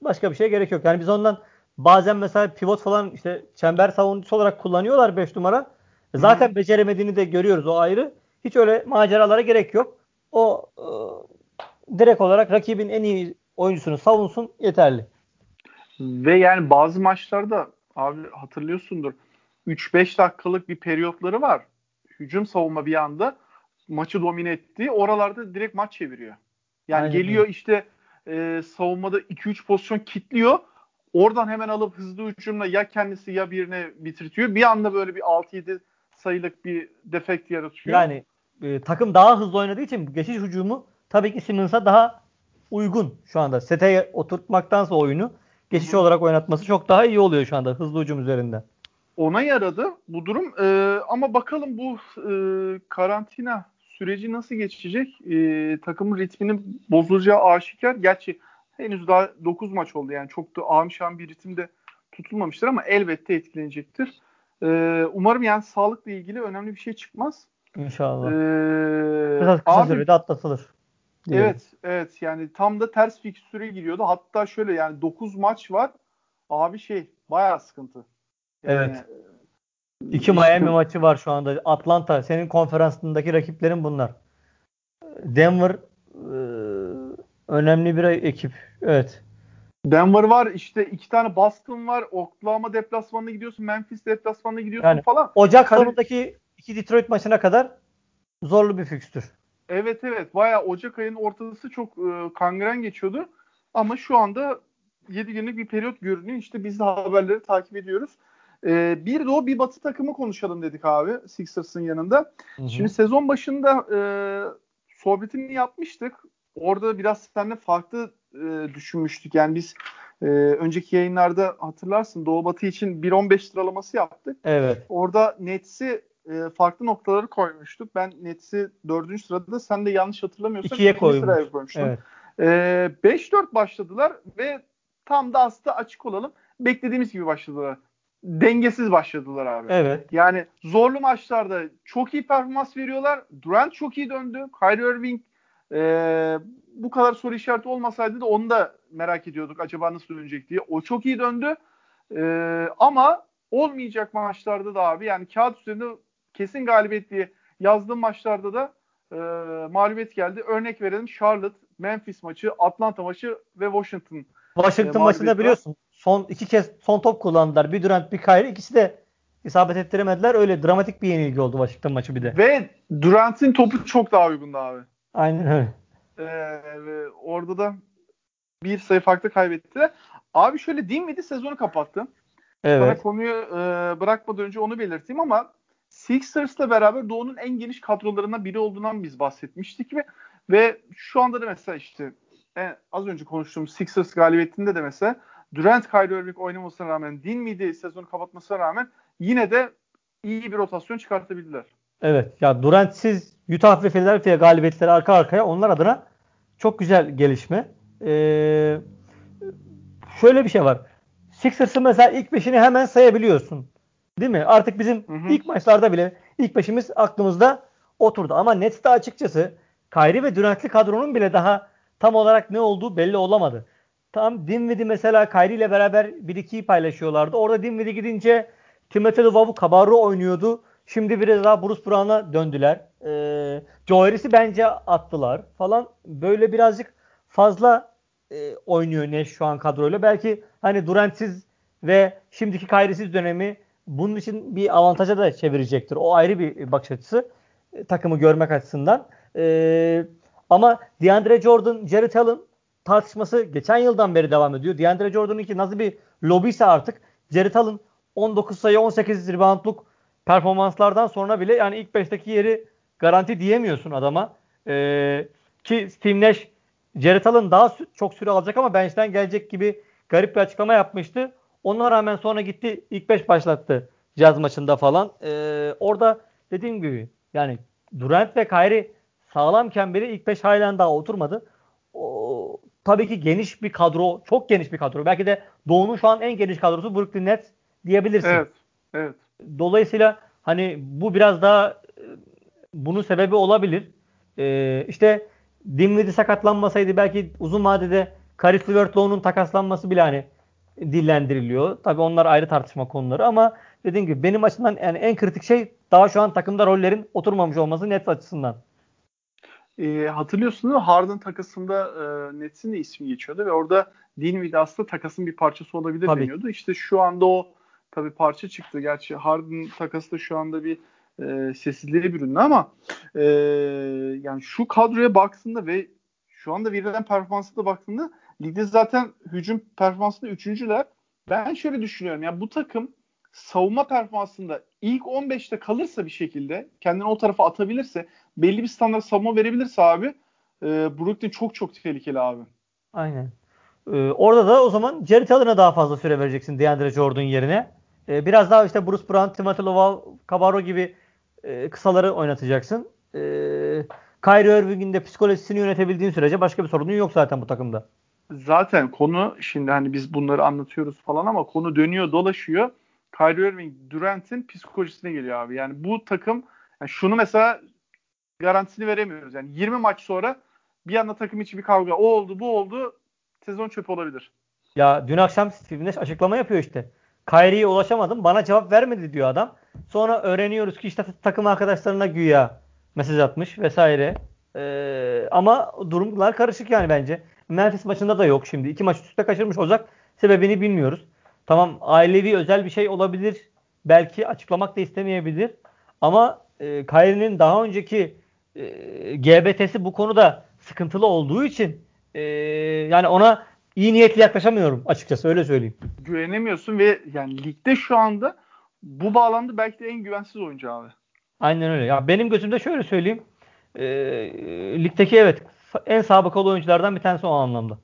başka bir şey gerek yok. Yani biz ondan bazen mesela pivot falan işte çember savunucusu olarak kullanıyorlar 5 numara. Zaten beceremediğini de görüyoruz o ayrı. Hiç öyle maceralara gerek yok. O e, direkt olarak rakibin en iyi oyuncusunu savunsun yeterli. Ve yani bazı maçlarda abi hatırlıyorsundur 3-5 dakikalık bir periyotları var. Hücum savunma bir anda maçı domine ettiği oralarda direkt maç çeviriyor. Yani Aynen geliyor işte e, savunmada 2-3 pozisyon kitliyor. Oradan hemen alıp hızlı hücumla ya kendisi ya birine bitirtiyor. Bir anda böyle bir 6-7 sayılık bir defekt yaratıyor. Yani e, takım daha hızlı oynadığı için geçiş hücumu tabii ki Simmons'a daha uygun şu anda. Sete oturtmaktansa oyunu geçiş Hı olarak oynatması çok daha iyi oluyor şu anda hızlı hücum üzerinde. ona yaradı bu durum. Ee, ama bakalım bu e, karantina süreci nasıl geçecek? Ee, takımın ritminin bozulacağı aşikar. Gerçi henüz daha 9 maç oldu yani çok da ağım bir ritimde tutulmamıştır ama elbette etkilenecektir. Ee, umarım yani sağlıkla ilgili önemli bir şey çıkmaz. İnşallah. Ee, Kısa, kısa abi, sürede atlatılır. Diyelim. Evet, evet. Yani tam da ters fikstüre giriyordu. Hatta şöyle yani 9 maç var. Abi şey bayağı sıkıntı. Evet. e, İki Miami maçı var şu anda. Atlanta. Senin konferansındaki rakiplerin bunlar. Denver e, önemli bir ekip. Evet. Denver var işte iki tane Boston var. Oklahoma deplasmanına gidiyorsun. Memphis deplasmanına gidiyorsun Yani falan. Ocak Kar- sonundaki iki Detroit maçına kadar zorlu bir fikstür. Evet evet. Bayağı Ocak ayının ortası çok e, kangren geçiyordu. Ama şu anda 7 günlük bir periyot görünüyor. İşte biz de haberleri takip ediyoruz. E, bir doğu bir batı takımı konuşalım dedik abi Sixers'ın yanında. Şimdi sezon başında e, sohbetini yapmıştık. Orada biraz seninle farklı e, düşünmüştük. Yani biz e, önceki yayınlarda hatırlarsın Doğu Batı için 1.15 sıralaması yaptık. evet. Orada Nets'i e, farklı noktaları koymuştuk. Ben Nets'i 4. sırada sen de yanlış hatırlamıyorsan İkiye ikinci koymuş. sıraya koymuştun. Evet. E, 5-4 başladılar ve tam da aslında açık olalım. Beklediğimiz gibi başladılar. Dengesiz başladılar abi. Evet. Yani zorlu maçlarda çok iyi performans veriyorlar. Durant çok iyi döndü. Kyrie Irving e, bu kadar soru işareti olmasaydı da onu da merak ediyorduk acaba nasıl dönecek diye. O çok iyi döndü. E, ama olmayacak maçlarda da abi yani kağıt üzerinde kesin galibiyet diye yazdığım maçlarda da e, mağlubiyet geldi. Örnek verelim Charlotte, Memphis maçı, Atlanta maçı ve Washington. Washington E, maçında biliyorsun son iki kez son top kullandılar. Bir Durant bir Kyrie. İkisi de isabet ettiremediler. Öyle dramatik bir yenilgi oldu Washington maçı bir de. Ve Durant'in topu çok daha uygundu abi. Aynen öyle. Ee, orada da bir sayı farklı kaybettiler. Abi şöyle Dinwiddie sezonu kapattı. Sana Evet. konuyu e, bırakmadan önce onu belirteyim ama Sixers'la beraber Doğu'nun en geniş kadrolarından biri olduğundan biz bahsetmiştik ve ve şu anda da mesela işte e, az önce konuştuğumuz Sixers galibiyetinde de mesela Durant Kyrie Irving oynamasına rağmen Dinwiddie sezonu kapatmasına rağmen yine de iyi bir rotasyon çıkartabildiler. Evet. Ya Durant'siz Utah ve Philadelphia galibiyetleri arka arkaya onlar adına çok güzel gelişme. Ee, şöyle bir şey var. Sixers'ın mesela ilk beşini hemen sayabiliyorsun. Değil mi? Artık bizim Hı hı. ilk maçlarda bile ilk beşimiz aklımızda oturdu. Ama Nets'te açıkçası Kyrie ve Durant'li kadronun bile daha tam olarak ne olduğu belli olamadı. Tam Dinwiddie mesela Kyrie ile beraber 1-2'yi paylaşıyorlardı. Orada Dinwiddie gidince Timothy Luvavu Cabarro oynuyordu. Şimdi biraz daha Bruce Brown'a döndüler. Ee, Joe Harris'i bence attılar falan. Böyle birazcık fazla e, oynuyor Neş şu an kadroyla. Belki hani Durant'siz ve şimdiki Kyrie'siz dönemi bunun için bir avantaja da çevirecektir. O ayrı bir bakış açısı e, takımı görmek açısından. E, ama DeAndre Jordan, Jared Allen tartışması geçen yıldan beri devam ediyor. DeAndre Jordan'ınki nasıl bir lobiyse artık Jared Allen 19 sayı 18 reboundluk performanslardan sonra bile yani ilk 5'teki yeri garanti diyemiyorsun adama. Ee, ki Steve Nash Jared Allen daha çok süre alacak ama bench'ten gelecek gibi garip bir açıklama yapmıştı. Ona rağmen sonra gitti ilk 5 başlattı Jazz maçında falan. Ee, orada dediğim gibi yani Durant ve Kyrie sağlamken bile ilk 5 halen daha oturmadı. O, tabii ki geniş bir kadro, çok geniş bir kadro. Belki de Doğu'nun şu an en geniş kadrosu Brooklyn Nets diyebilirsin. Evet. Evet. Dolayısıyla hani bu biraz daha e, bunun sebebi olabilir. Ee, işte Dinwiddie sakatlanmasaydı belki uzun vadede Caris levert takaslanması bile hani dillendiriliyor. Tabii onlar ayrı tartışma konuları ama dediğim gibi benim açımdan yani en kritik şey daha şu an takımda rollerin oturmamış olması net açısından. E, hatırlıyorsunuz Harden takasında e, Nets'in de ismi geçiyordu ve orada Dinwiddie aslında takasın bir parçası olabilir Tabii. deniyordu. İşte şu anda o tabii parça çıktı. Gerçi Harden takası da şu anda bir e, sessizliğe büründü ama e, yani şu kadroya baktığında ve şu anda verilen performansa da baktığında ligde zaten hücum performansında üçüncüler. Ben şöyle düşünüyorum. Yani bu takım savunma performansında ilk 15'te kalırsa bir şekilde kendini o tarafa atabilirse belli bir standart savunma verebilirse abi e, Brooklyn çok çok tehlikeli abi. Aynen. Ee, orada da o zaman Jared Allen'a daha fazla süre vereceksin DeAndre Jordan yerine. Ee, biraz daha işte Bruce Brown, Timothy Loval, Cabarro gibi e, kısaları oynatacaksın. E, Kyrie Irving'in de psikolojisini yönetebildiğin sürece başka bir sorunun yok zaten bu takımda. Zaten konu şimdi hani biz bunları anlatıyoruz falan ama konu dönüyor dolaşıyor. Kyrie Irving Durant'in psikolojisine geliyor abi. Yani bu takım yani şunu mesela garantisini veremiyoruz. Yani 20 maç sonra bir anda takım içi bir kavga o oldu bu oldu sezon çöp olabilir. Ya dün akşam Steve Nash açıklama yapıyor işte. Kyrie'ye ulaşamadım. Bana cevap vermedi diyor adam. Sonra öğreniyoruz ki işte takım arkadaşlarına güya mesaj atmış vesaire. Ee, ama durumlar karışık yani bence. Memphis maçında da yok şimdi. İki maç üstte kaçırmış olacak. Sebebini bilmiyoruz. Tamam ailevi özel bir şey olabilir. Belki açıklamak da istemeyebilir. Ama e, Kyrie'nin daha önceki e, GBT'si bu konuda sıkıntılı olduğu için e, yani ona iyi niyetli yaklaşamıyorum açıkçası öyle söyleyeyim. Güvenemiyorsun ve yani ligde şu anda bu bağlamda belki de en güvensiz oyuncu abi. Aynen öyle. Ya benim gözümde şöyle söyleyeyim. E, ligdeki evet en sabıkalı oyunculardan bir tanesi o anlamda.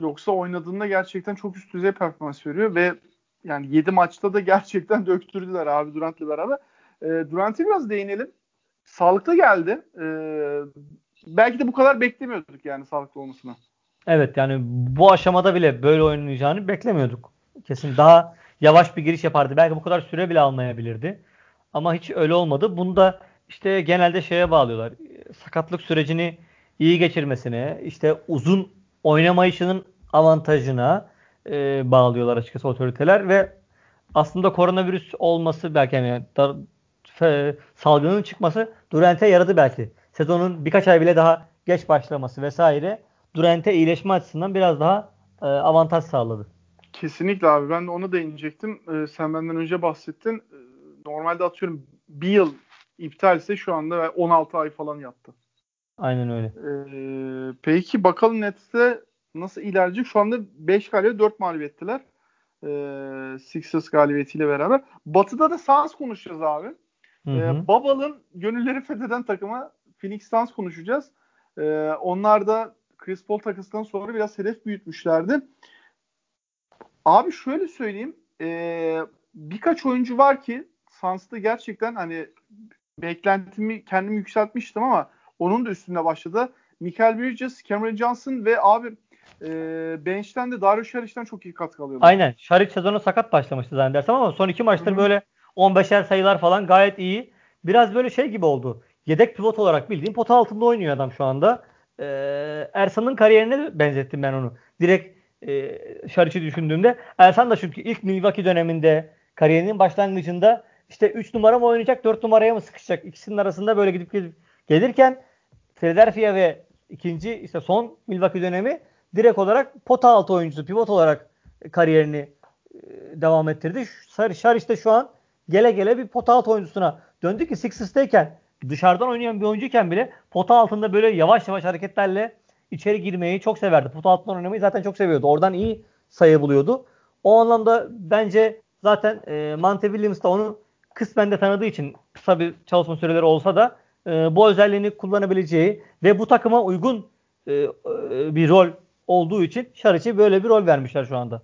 Yoksa oynadığında gerçekten çok üst düzey performans veriyor ve yani 7 maçta da gerçekten döktürdüler abi Durant'la beraber. E, Durant'e biraz değinelim. Sağlıklı geldi. E, belki de bu kadar beklemiyorduk yani sağlıklı olmasına. Evet yani bu aşamada bile böyle oynayacağını beklemiyorduk. Kesin daha yavaş bir giriş yapardı. Belki bu kadar süre bile almayabilirdi. Ama hiç öyle olmadı. Bunu da işte genelde şeye bağlıyorlar. Sakatlık sürecini iyi geçirmesine, işte uzun oynamayışının avantajına e, bağlıyorlar açıkçası otoriteler ve aslında koronavirüs olması belki yani dar, fe, salgının çıkması Durant'e yaradı belki. Sezonun birkaç ay bile daha geç başlaması vesaire Durant'e iyileşme açısından biraz daha e, avantaj sağladı. Kesinlikle abi ben de ona değinecektim. Ee, sen benden önce bahsettin. Ee, normalde atıyorum bir yıl iptalse şu anda 16 ay falan yattı. Aynen öyle. Ee, peki bakalım Nets'te nasıl ilerleyecek? Şu anda 5 galibiyet 4 mağlubiyettiler. Ee, Sixers galibiyetiyle beraber. Batı'da da Suns konuşacağız abi. Hı hı. Ee, Babal'ın gönülleri fetheden takıma Phoenix Suns konuşacağız. Ee, onlar da Chris Paul takısından sonra biraz hedef büyütmüşlerdi. Abi şöyle söyleyeyim. Ee, birkaç oyuncu var ki Suns'ta gerçekten hani beklentimi kendimi yükseltmiştim ama onun da üstünde başladı. Michael Bridges, Cameron Johnson ve abi e, bench'ten de Dario Saric'ten çok iyi katkı alıyorlar. Aynen. Şaric sezonu sakat başlamıştı zannedersem ama son iki maçtır Hı-hı. böyle 15'er sayılar falan gayet iyi. Biraz böyle şey gibi oldu. Yedek pivot olarak bildiğim pota altında oynuyor adam şu anda. Ee, Ersan'ın kariyerine benzettim ben onu. Direkt e, Şaric'i düşündüğümde. Ersan da çünkü ilk Milwaukee döneminde kariyerinin başlangıcında işte 3 numara mı oynayacak 4 numaraya mı sıkışacak ikisinin arasında böyle gidip gidip gelirken Philadelphia ve ikinci işte son Milwaukee dönemi direkt olarak pota altı oyuncusu pivot olarak kariyerini devam ettirdi. Şariş de şu an gele gele bir pota alt oyuncusuna döndü ki Sixers'tayken dışarıdan oynayan bir oyuncuyken bile pota altında böyle yavaş yavaş hareketlerle içeri girmeyi çok severdi. Pota altından oynamayı zaten çok seviyordu. Oradan iyi sayı buluyordu. O anlamda bence zaten e, Monte Williams da onu kısmen de tanıdığı için kısa bir çalışma süreleri olsa da e, bu özelliğini kullanabileceği ve bu takıma uygun e, e, bir rol olduğu için Şariç'e böyle bir rol vermişler şu anda.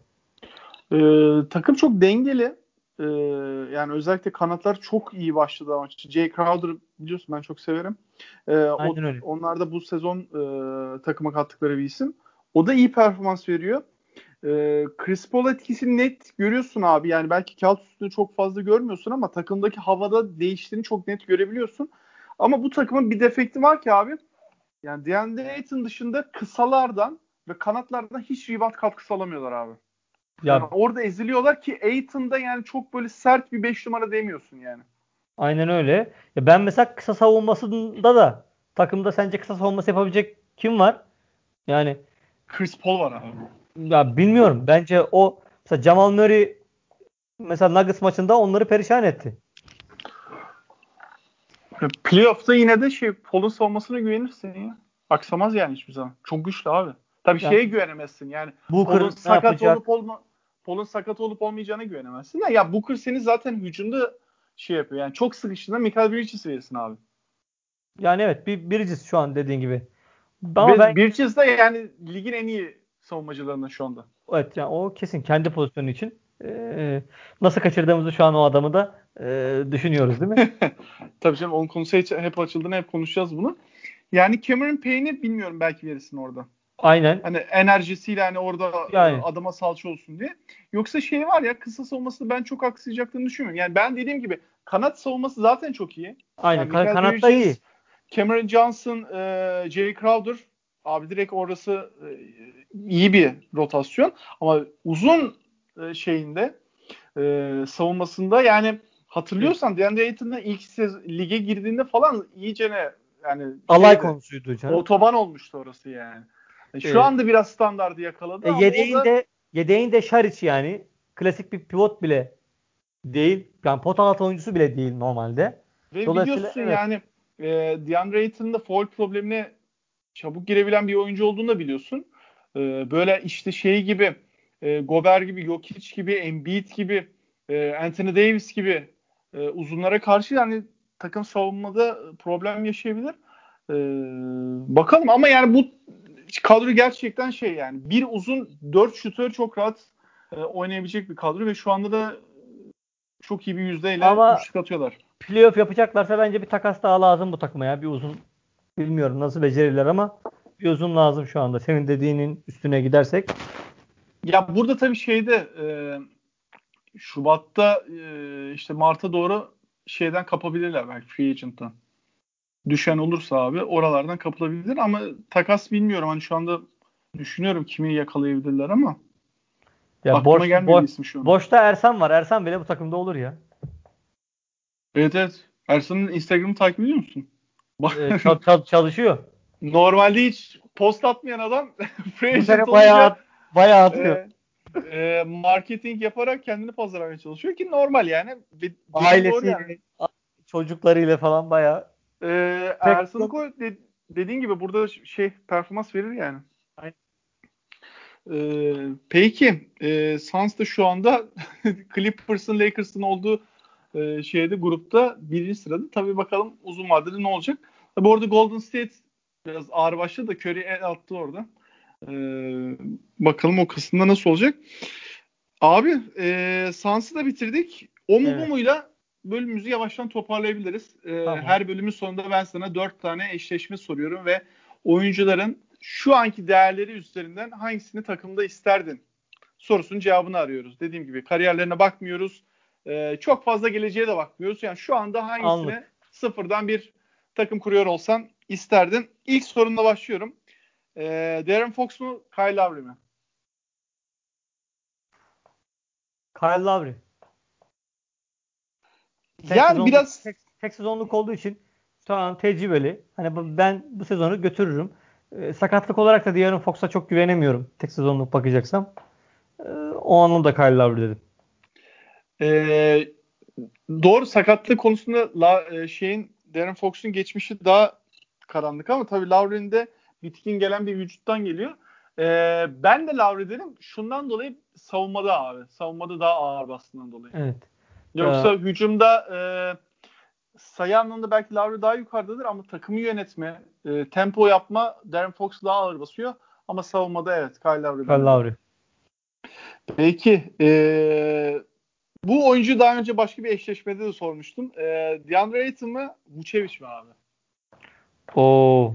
Ee, takım çok dengeli. Ee, yani özellikle kanatlar çok iyi başladı maçı. Jay Crowder biliyorsun ben çok severim. Ee, Aynen o, öyle. Onlar da bu sezon e, takıma kattıkları bir isim. O da iyi performans veriyor. Ee, Chris Paul etkisini net görüyorsun abi. Yani belki kağıt üstünde çok fazla görmüyorsun ama takımdaki havada değiştiğini çok net görebiliyorsun. Ama bu takımın bir defekti var ki abi. Yani DeAndre Ayton dışında kısalardan ve kanatlardan hiç rebound katkısı alamıyorlar abi. Ya, yani orada eziliyorlar ki Ayton'da yani çok böyle sert bir 5 numara demiyorsun yani. Aynen öyle. Ya ben mesela kısa savunmasında da takımda sence kısa savunması yapabilecek kim var? Yani Chris Paul var abi. Ya bilmiyorum. Bence o mesela Jamal Murray mesela Nuggets maçında onları perişan etti. Playoff'ta yine de şey Paul'un savunmasına güvenirsin ya. Aksamaz yani hiçbir zaman. Çok güçlü abi. Tabii yani, şeye güvenemezsin yani. Paul'un sakat yapacak? olup olma Paul'un sakat olup olmayacağına güvenemezsin. Ya, ya Booker seni zaten hücumda şey yapıyor. Yani çok sıkıştığında Michael Bridges verirsin abi. Yani evet bir Bridges şu an dediğin gibi. Ama ben... Bridges de yani ligin en iyi savunmacılarından şu anda. Evet yani o kesin kendi pozisyonu için. Ee, nasıl kaçırdığımızı şu an o adamı da e, düşünüyoruz değil mi? Tabii canım onun konusu hep açıldığını hep konuşacağız bunu. Yani Cameron Payne'i bilmiyorum belki verirsin orada. Aynen. Hani enerjisiyle hani orada yani. adama salça olsun diye. Yoksa şey var ya kısa savunması ben çok aksayacaklarını düşünmüyorum. Yani ben dediğim gibi kanat savunması zaten çok iyi. Aynen yani kan- kanatta iyi. Cameron Johnson, e, Jay Crowder abi direkt orası e, iyi bir rotasyon. Ama uzun e, şeyinde e, savunmasında yani hatırlıyorsan DeAndre Ayton'da ilk sez- lige girdiğinde falan iyice ne yani alay şeyde, konusuydu canım. Otoban olmuştu orası yani. E, şu ee, anda biraz standardı yakaladı. E, yedeğinde da... yedeğinde Şariç yani klasik bir pivot bile değil. Yani pot altı oyuncusu bile değil normalde. Ve biliyorsun evet. yani e, DeAndre Ayton'un da foul problemine çabuk girebilen bir oyuncu olduğunu da biliyorsun. E, böyle işte şey gibi e, Gober gibi, Jokic gibi, Embiid gibi, e, Anthony Davis gibi e, uzunlara karşı yani takım savunmada problem yaşayabilir. E, bakalım ama yani bu kadro gerçekten şey yani bir uzun dört şutör çok rahat e, oynayabilecek bir kadro ve şu anda da çok iyi bir yüzdeyle Ama üçlük atıyorlar. Playoff yapacaklarsa bence bir takas daha lazım bu takıma ya. Bir uzun bilmiyorum nasıl becerirler ama bir uzun lazım şu anda. Senin dediğinin üstüne gidersek. Ya burada tabii şeyde e, Şubat'ta e, işte Mart'a doğru şeyden kapabilirler belki free agent'tan düşen olursa abi oralardan kapılabilir ama takas bilmiyorum. Hani şu anda düşünüyorum kimi yakalayabilirler ama ya aklıma boş, gelmedi boş, ismi şu an. Boşta Ersan var. Ersan bile bu takımda olur ya. Evet evet. Ersan'ın Instagram'ı takip ediyor musun? Ee, çal, çal, çalışıyor. Normalde hiç post atmayan adam free agent bayağı, bayağı atıyor. E, e, marketing yaparak kendini pazarlamaya çalışıyor ki normal yani. Ailesiyle, yani. çocuklarıyla falan bayağı ee, Ersun Koy de, dediğin gibi burada şey performans verir yani. Aynen. Ee, peki e, Suns da şu anda Clippers'ın Lakers'ın olduğu e, şeyde grupta birinci sırada. Tabii bakalım uzun vadede ne olacak. Tabii orada Golden State biraz ağır başladı da Curry el attı orada. Ee, bakalım o kısımda nasıl olacak. Abi e, Suns'ı da bitirdik. O mu evet. bu muyla bölümümüzü yavaştan toparlayabiliriz. Ee, tamam. Her bölümün sonunda ben sana dört tane eşleşme soruyorum ve oyuncuların şu anki değerleri üzerinden hangisini takımda isterdin sorusunun cevabını arıyoruz. Dediğim gibi kariyerlerine bakmıyoruz. Ee, çok fazla geleceğe de bakmıyoruz. Yani şu anda hangisine Anladım. sıfırdan bir takım kuruyor olsan isterdin. İlk sorunla başlıyorum. Ee, Darren Fox mu Kyle Lowry mi? Kyle Lowry. Tek yani sezonluk, biraz tek, tek sezonluk olduğu için tamam tecrübeli. Hani ben bu sezonu götürürüm. E, sakatlık olarak da De'Aaron Fox'a çok güvenemiyorum. Tek sezonluk bakacaksam. E, o anlamda Kyle Lowry dedim. Ee, doğru sakatlık konusunda la, e, şeyin Darren Fox'un geçmişi daha karanlık ama tabii Lowry'nin de bitkin gelen bir vücuttan geliyor. Ee, ben de Lowry dedim. Şundan dolayı savunmada abi. Savunmada daha ağır bastığından dolayı. Evet. Yoksa ee, hücumda e, sayı anlamında belki Lowry daha yukarıdadır ama takımı yönetme, e, tempo yapma Darren Fox daha ağır basıyor. Ama savunmada evet Kyle Lowry. Kyle Lowry. Peki. E, bu oyuncu daha önce başka bir eşleşmede de sormuştum. E, DeAndre Ayton mı? Vucevic mi abi? Oo.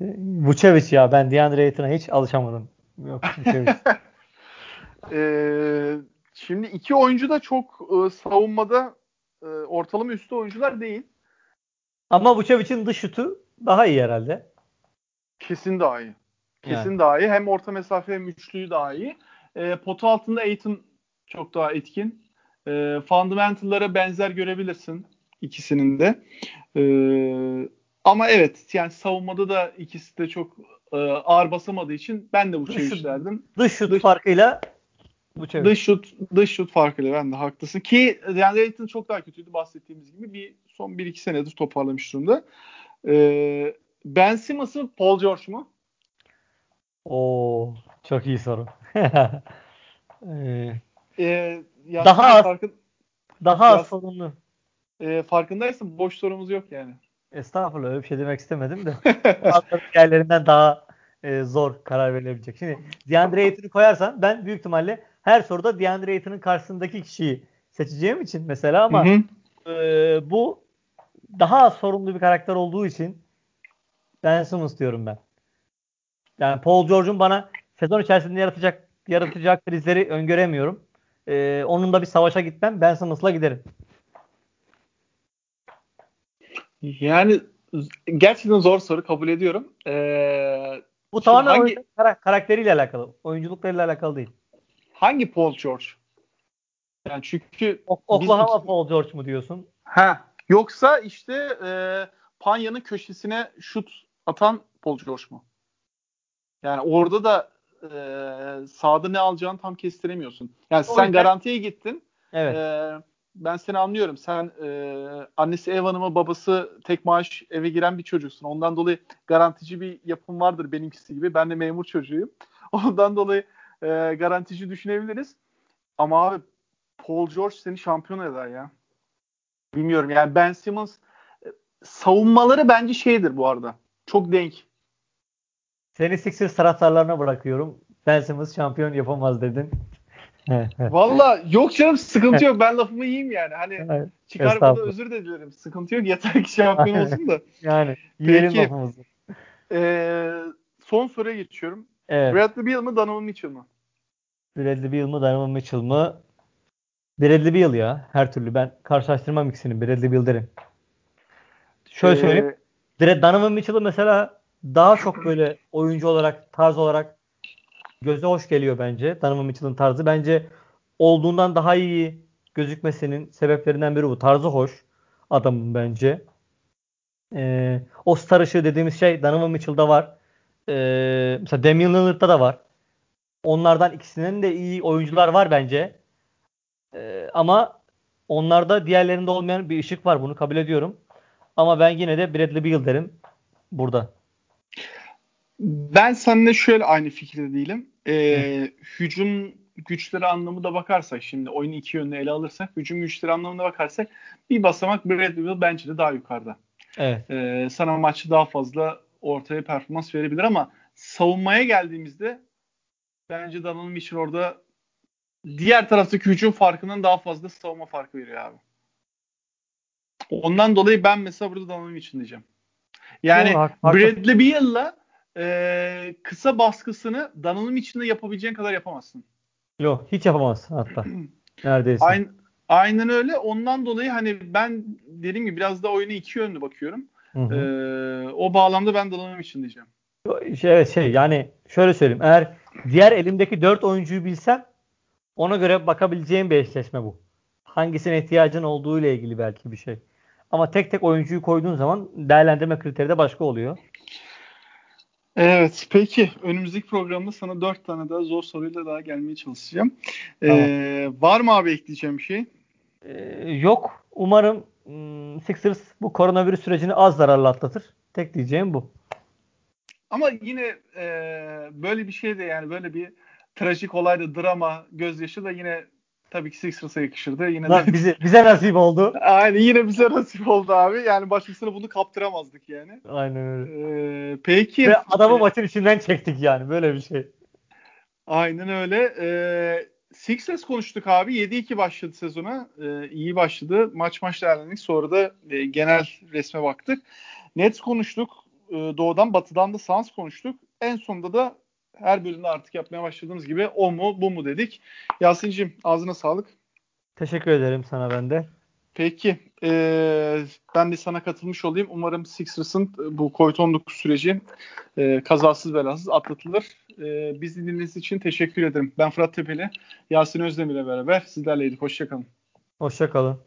Vucevic ya. Ben DeAndre Ayton'a hiç alışamadım. Yok Vucevic. e, şimdi iki oyuncu da çok e, savunmada e, ortalama üstü oyuncular değil. Ama Vucevic'in dış şutu daha iyi herhalde. Kesin daha iyi. Kesin yani. daha iyi. Hem orta mesafe hem üçlüyü daha iyi. E, potu altında Aiton çok daha etkin. E, fundamental'lara benzer görebilirsin ikisinin de. E, ama evet yani savunmada da ikisi de çok e, ağır basamadığı için ben de bu çevirişlerdim. Dış şut dış, farkıyla bu çevir. Dış şut, dış şut farkıyla ben de haklısın. Ki yani Aiton çok daha kötüydü bahsettiğimiz gibi. Bir son 1-2 senedir toparlamış durumda. E, ben Simmons mı Paul George mu? Oo, çok iyi soru. ee, ee, daha az, farkın, daha az sorunlu. E, farkındaysın boş sorumuz yok yani. Estağfurullah öyle bir şey demek istemedim de. yerlerinden daha e, zor karar verilebilecek. Şimdi DeAndre Ayton'u koyarsan ben büyük ihtimalle her soruda DeAndre Ayton'un karşısındaki kişiyi seçeceğim için mesela ama hı hı. E, bu daha sorumlu bir karakter olduğu için Ben Simmons diyorum ben. Yani Paul George'un bana sezon içerisinde yaratacak yaratacak krizleri öngöremiyorum. Ee, onunla bir savaşa gitmem. Ben Simmons'la giderim. Yani gerçekten zor soru kabul ediyorum. Ee, Bu tamamen hangi, kar- karakteriyle alakalı. Oyunculuklarıyla alakalı değil. Hangi Paul George? Yani çünkü o- Oklahoma biz... Paul George mu diyorsun? Ha. Yoksa işte e, Panya'nın köşesine şut atan Paul George mu? Yani orada da e, sahada ne alacağını tam kestiremiyorsun. Yani o sen yüzden... garantiye gittin. Evet. E, ben seni anlıyorum. Sen e, annesi ev hanımı, babası tek maaş eve giren bir çocuksun. Ondan dolayı garantici bir yapım vardır benimkisi gibi. Ben de memur çocuğuyum. Ondan dolayı e, garantici düşünebiliriz. Ama abi Paul George seni şampiyon eder ya. Bilmiyorum yani Ben Simmons e, savunmaları bence şeydir bu arada. Çok denk. Seni Sixers taraftarlarına bırakıyorum. Ben Simmons şampiyon yapamaz dedin. Valla yok canım sıkıntı yok. Ben lafımı yiyeyim yani. Hani çıkarmada özür de dilerim. Sıkıntı yok. Yeter ki şampiyon olsun da. yani yiyelim Peki, lafımızı. E, son soruya geçiyorum. Evet. Bradley Beal mı Donovan Mitchell mı? Bradley Beal mı Donovan Mitchell mı? Bradley Beal ya. Her türlü. Ben karşılaştırmam ikisini. Bradley Beal derim. Şöyle ee, söyleyeyim. Donovan Mitchell'ı mesela daha çok böyle oyuncu olarak, tarz olarak göze hoş geliyor bence. Donovan Mitchell'ın tarzı. Bence olduğundan daha iyi gözükmesinin sebeplerinden biri bu. Tarzı hoş adamın bence. Ee, o star ışığı dediğimiz şey Donovan Mitchell'da var. Ee, mesela Damian Lillard'da da var. Onlardan ikisinin de iyi oyuncular var bence. Ee, ama onlarda diğerlerinde olmayan bir ışık var. Bunu kabul ediyorum. Ama ben yine de Bradley Beal derim burada. Ben seninle şöyle aynı fikirde değilim. Ee, hücum güçleri anlamında bakarsak şimdi oyunu iki yönde ele alırsak hücum güçleri anlamında bakarsak bir basamak Bradley bence de daha yukarıda. Evet. Ee, sana maçı daha fazla ortaya performans verebilir ama savunmaya geldiğimizde bence Donovan Mitchell orada diğer taraftaki hücum farkından daha fazla savunma farkı veriyor abi. Ondan dolayı ben mesela burada Donovan Mitchell diyeceğim. Yani Doğru, Bradley Beal'la e, kısa baskısını Donovan Mitchell'la yapabileceğin kadar yapamazsın. Yok hiç yapamaz hatta. Neredeyse. Aynen, aynen öyle. Ondan dolayı hani ben dediğim gibi biraz da oyunu iki yönlü bakıyorum. Hı hı. Ee, o bağlamda ben Donovan için diyeceğim. Şey, evet şey yani şöyle söyleyeyim. Eğer diğer elimdeki dört oyuncuyu bilsem ona göre bakabileceğim bir eşleşme bu. Hangisine ihtiyacın olduğu ile ilgili belki bir şey. Ama tek tek oyuncuyu koyduğun zaman değerlendirme kriteri de başka oluyor. Evet peki önümüzdeki programda sana dört tane daha zor soruyla daha gelmeye çalışacağım. Ee, tamam. Ee, var mı abi ekleyeceğim bir şey? Ee, yok. Umarım hmm, Sixers bu koronavirüs sürecini az zararlı atlatır. Tek diyeceğim bu. Ama yine e, böyle bir şey de yani böyle bir trajik olayda drama, gözyaşı da yine tabii ki Sixers'a yakışırdı. Yine de bize bize nasip oldu. Aynen yine bize nasip oldu abi. Yani başkasına bunu kaptıramazdık yani. Aynen öyle. Ee, peki. Ve adamı maçın içinden çektik yani böyle bir şey. Aynen öyle. Ee, Sixers konuştuk abi. 7-2 başladı sezona. Ee, iyi başladı. Maç maç değerlendik. Sonra da e, genel resme baktık. Nets konuştuk. Ee, doğudan batıdan da Suns konuştuk. En sonunda da her bölümde artık yapmaya başladığımız gibi o mu bu mu dedik. Yasin'cim ağzına sağlık. Teşekkür ederim sana ben de. Peki. E, ben de sana katılmış olayım. Umarım Sixers'ın bu COVID-19 süreci e, kazasız belasız atlatılır. E, bizi dinlediğiniz için teşekkür ederim. Ben Fırat Tepeli, Yasin Özdemir ile beraber sizlerleydik. Hoşçakalın. Hoşçakalın.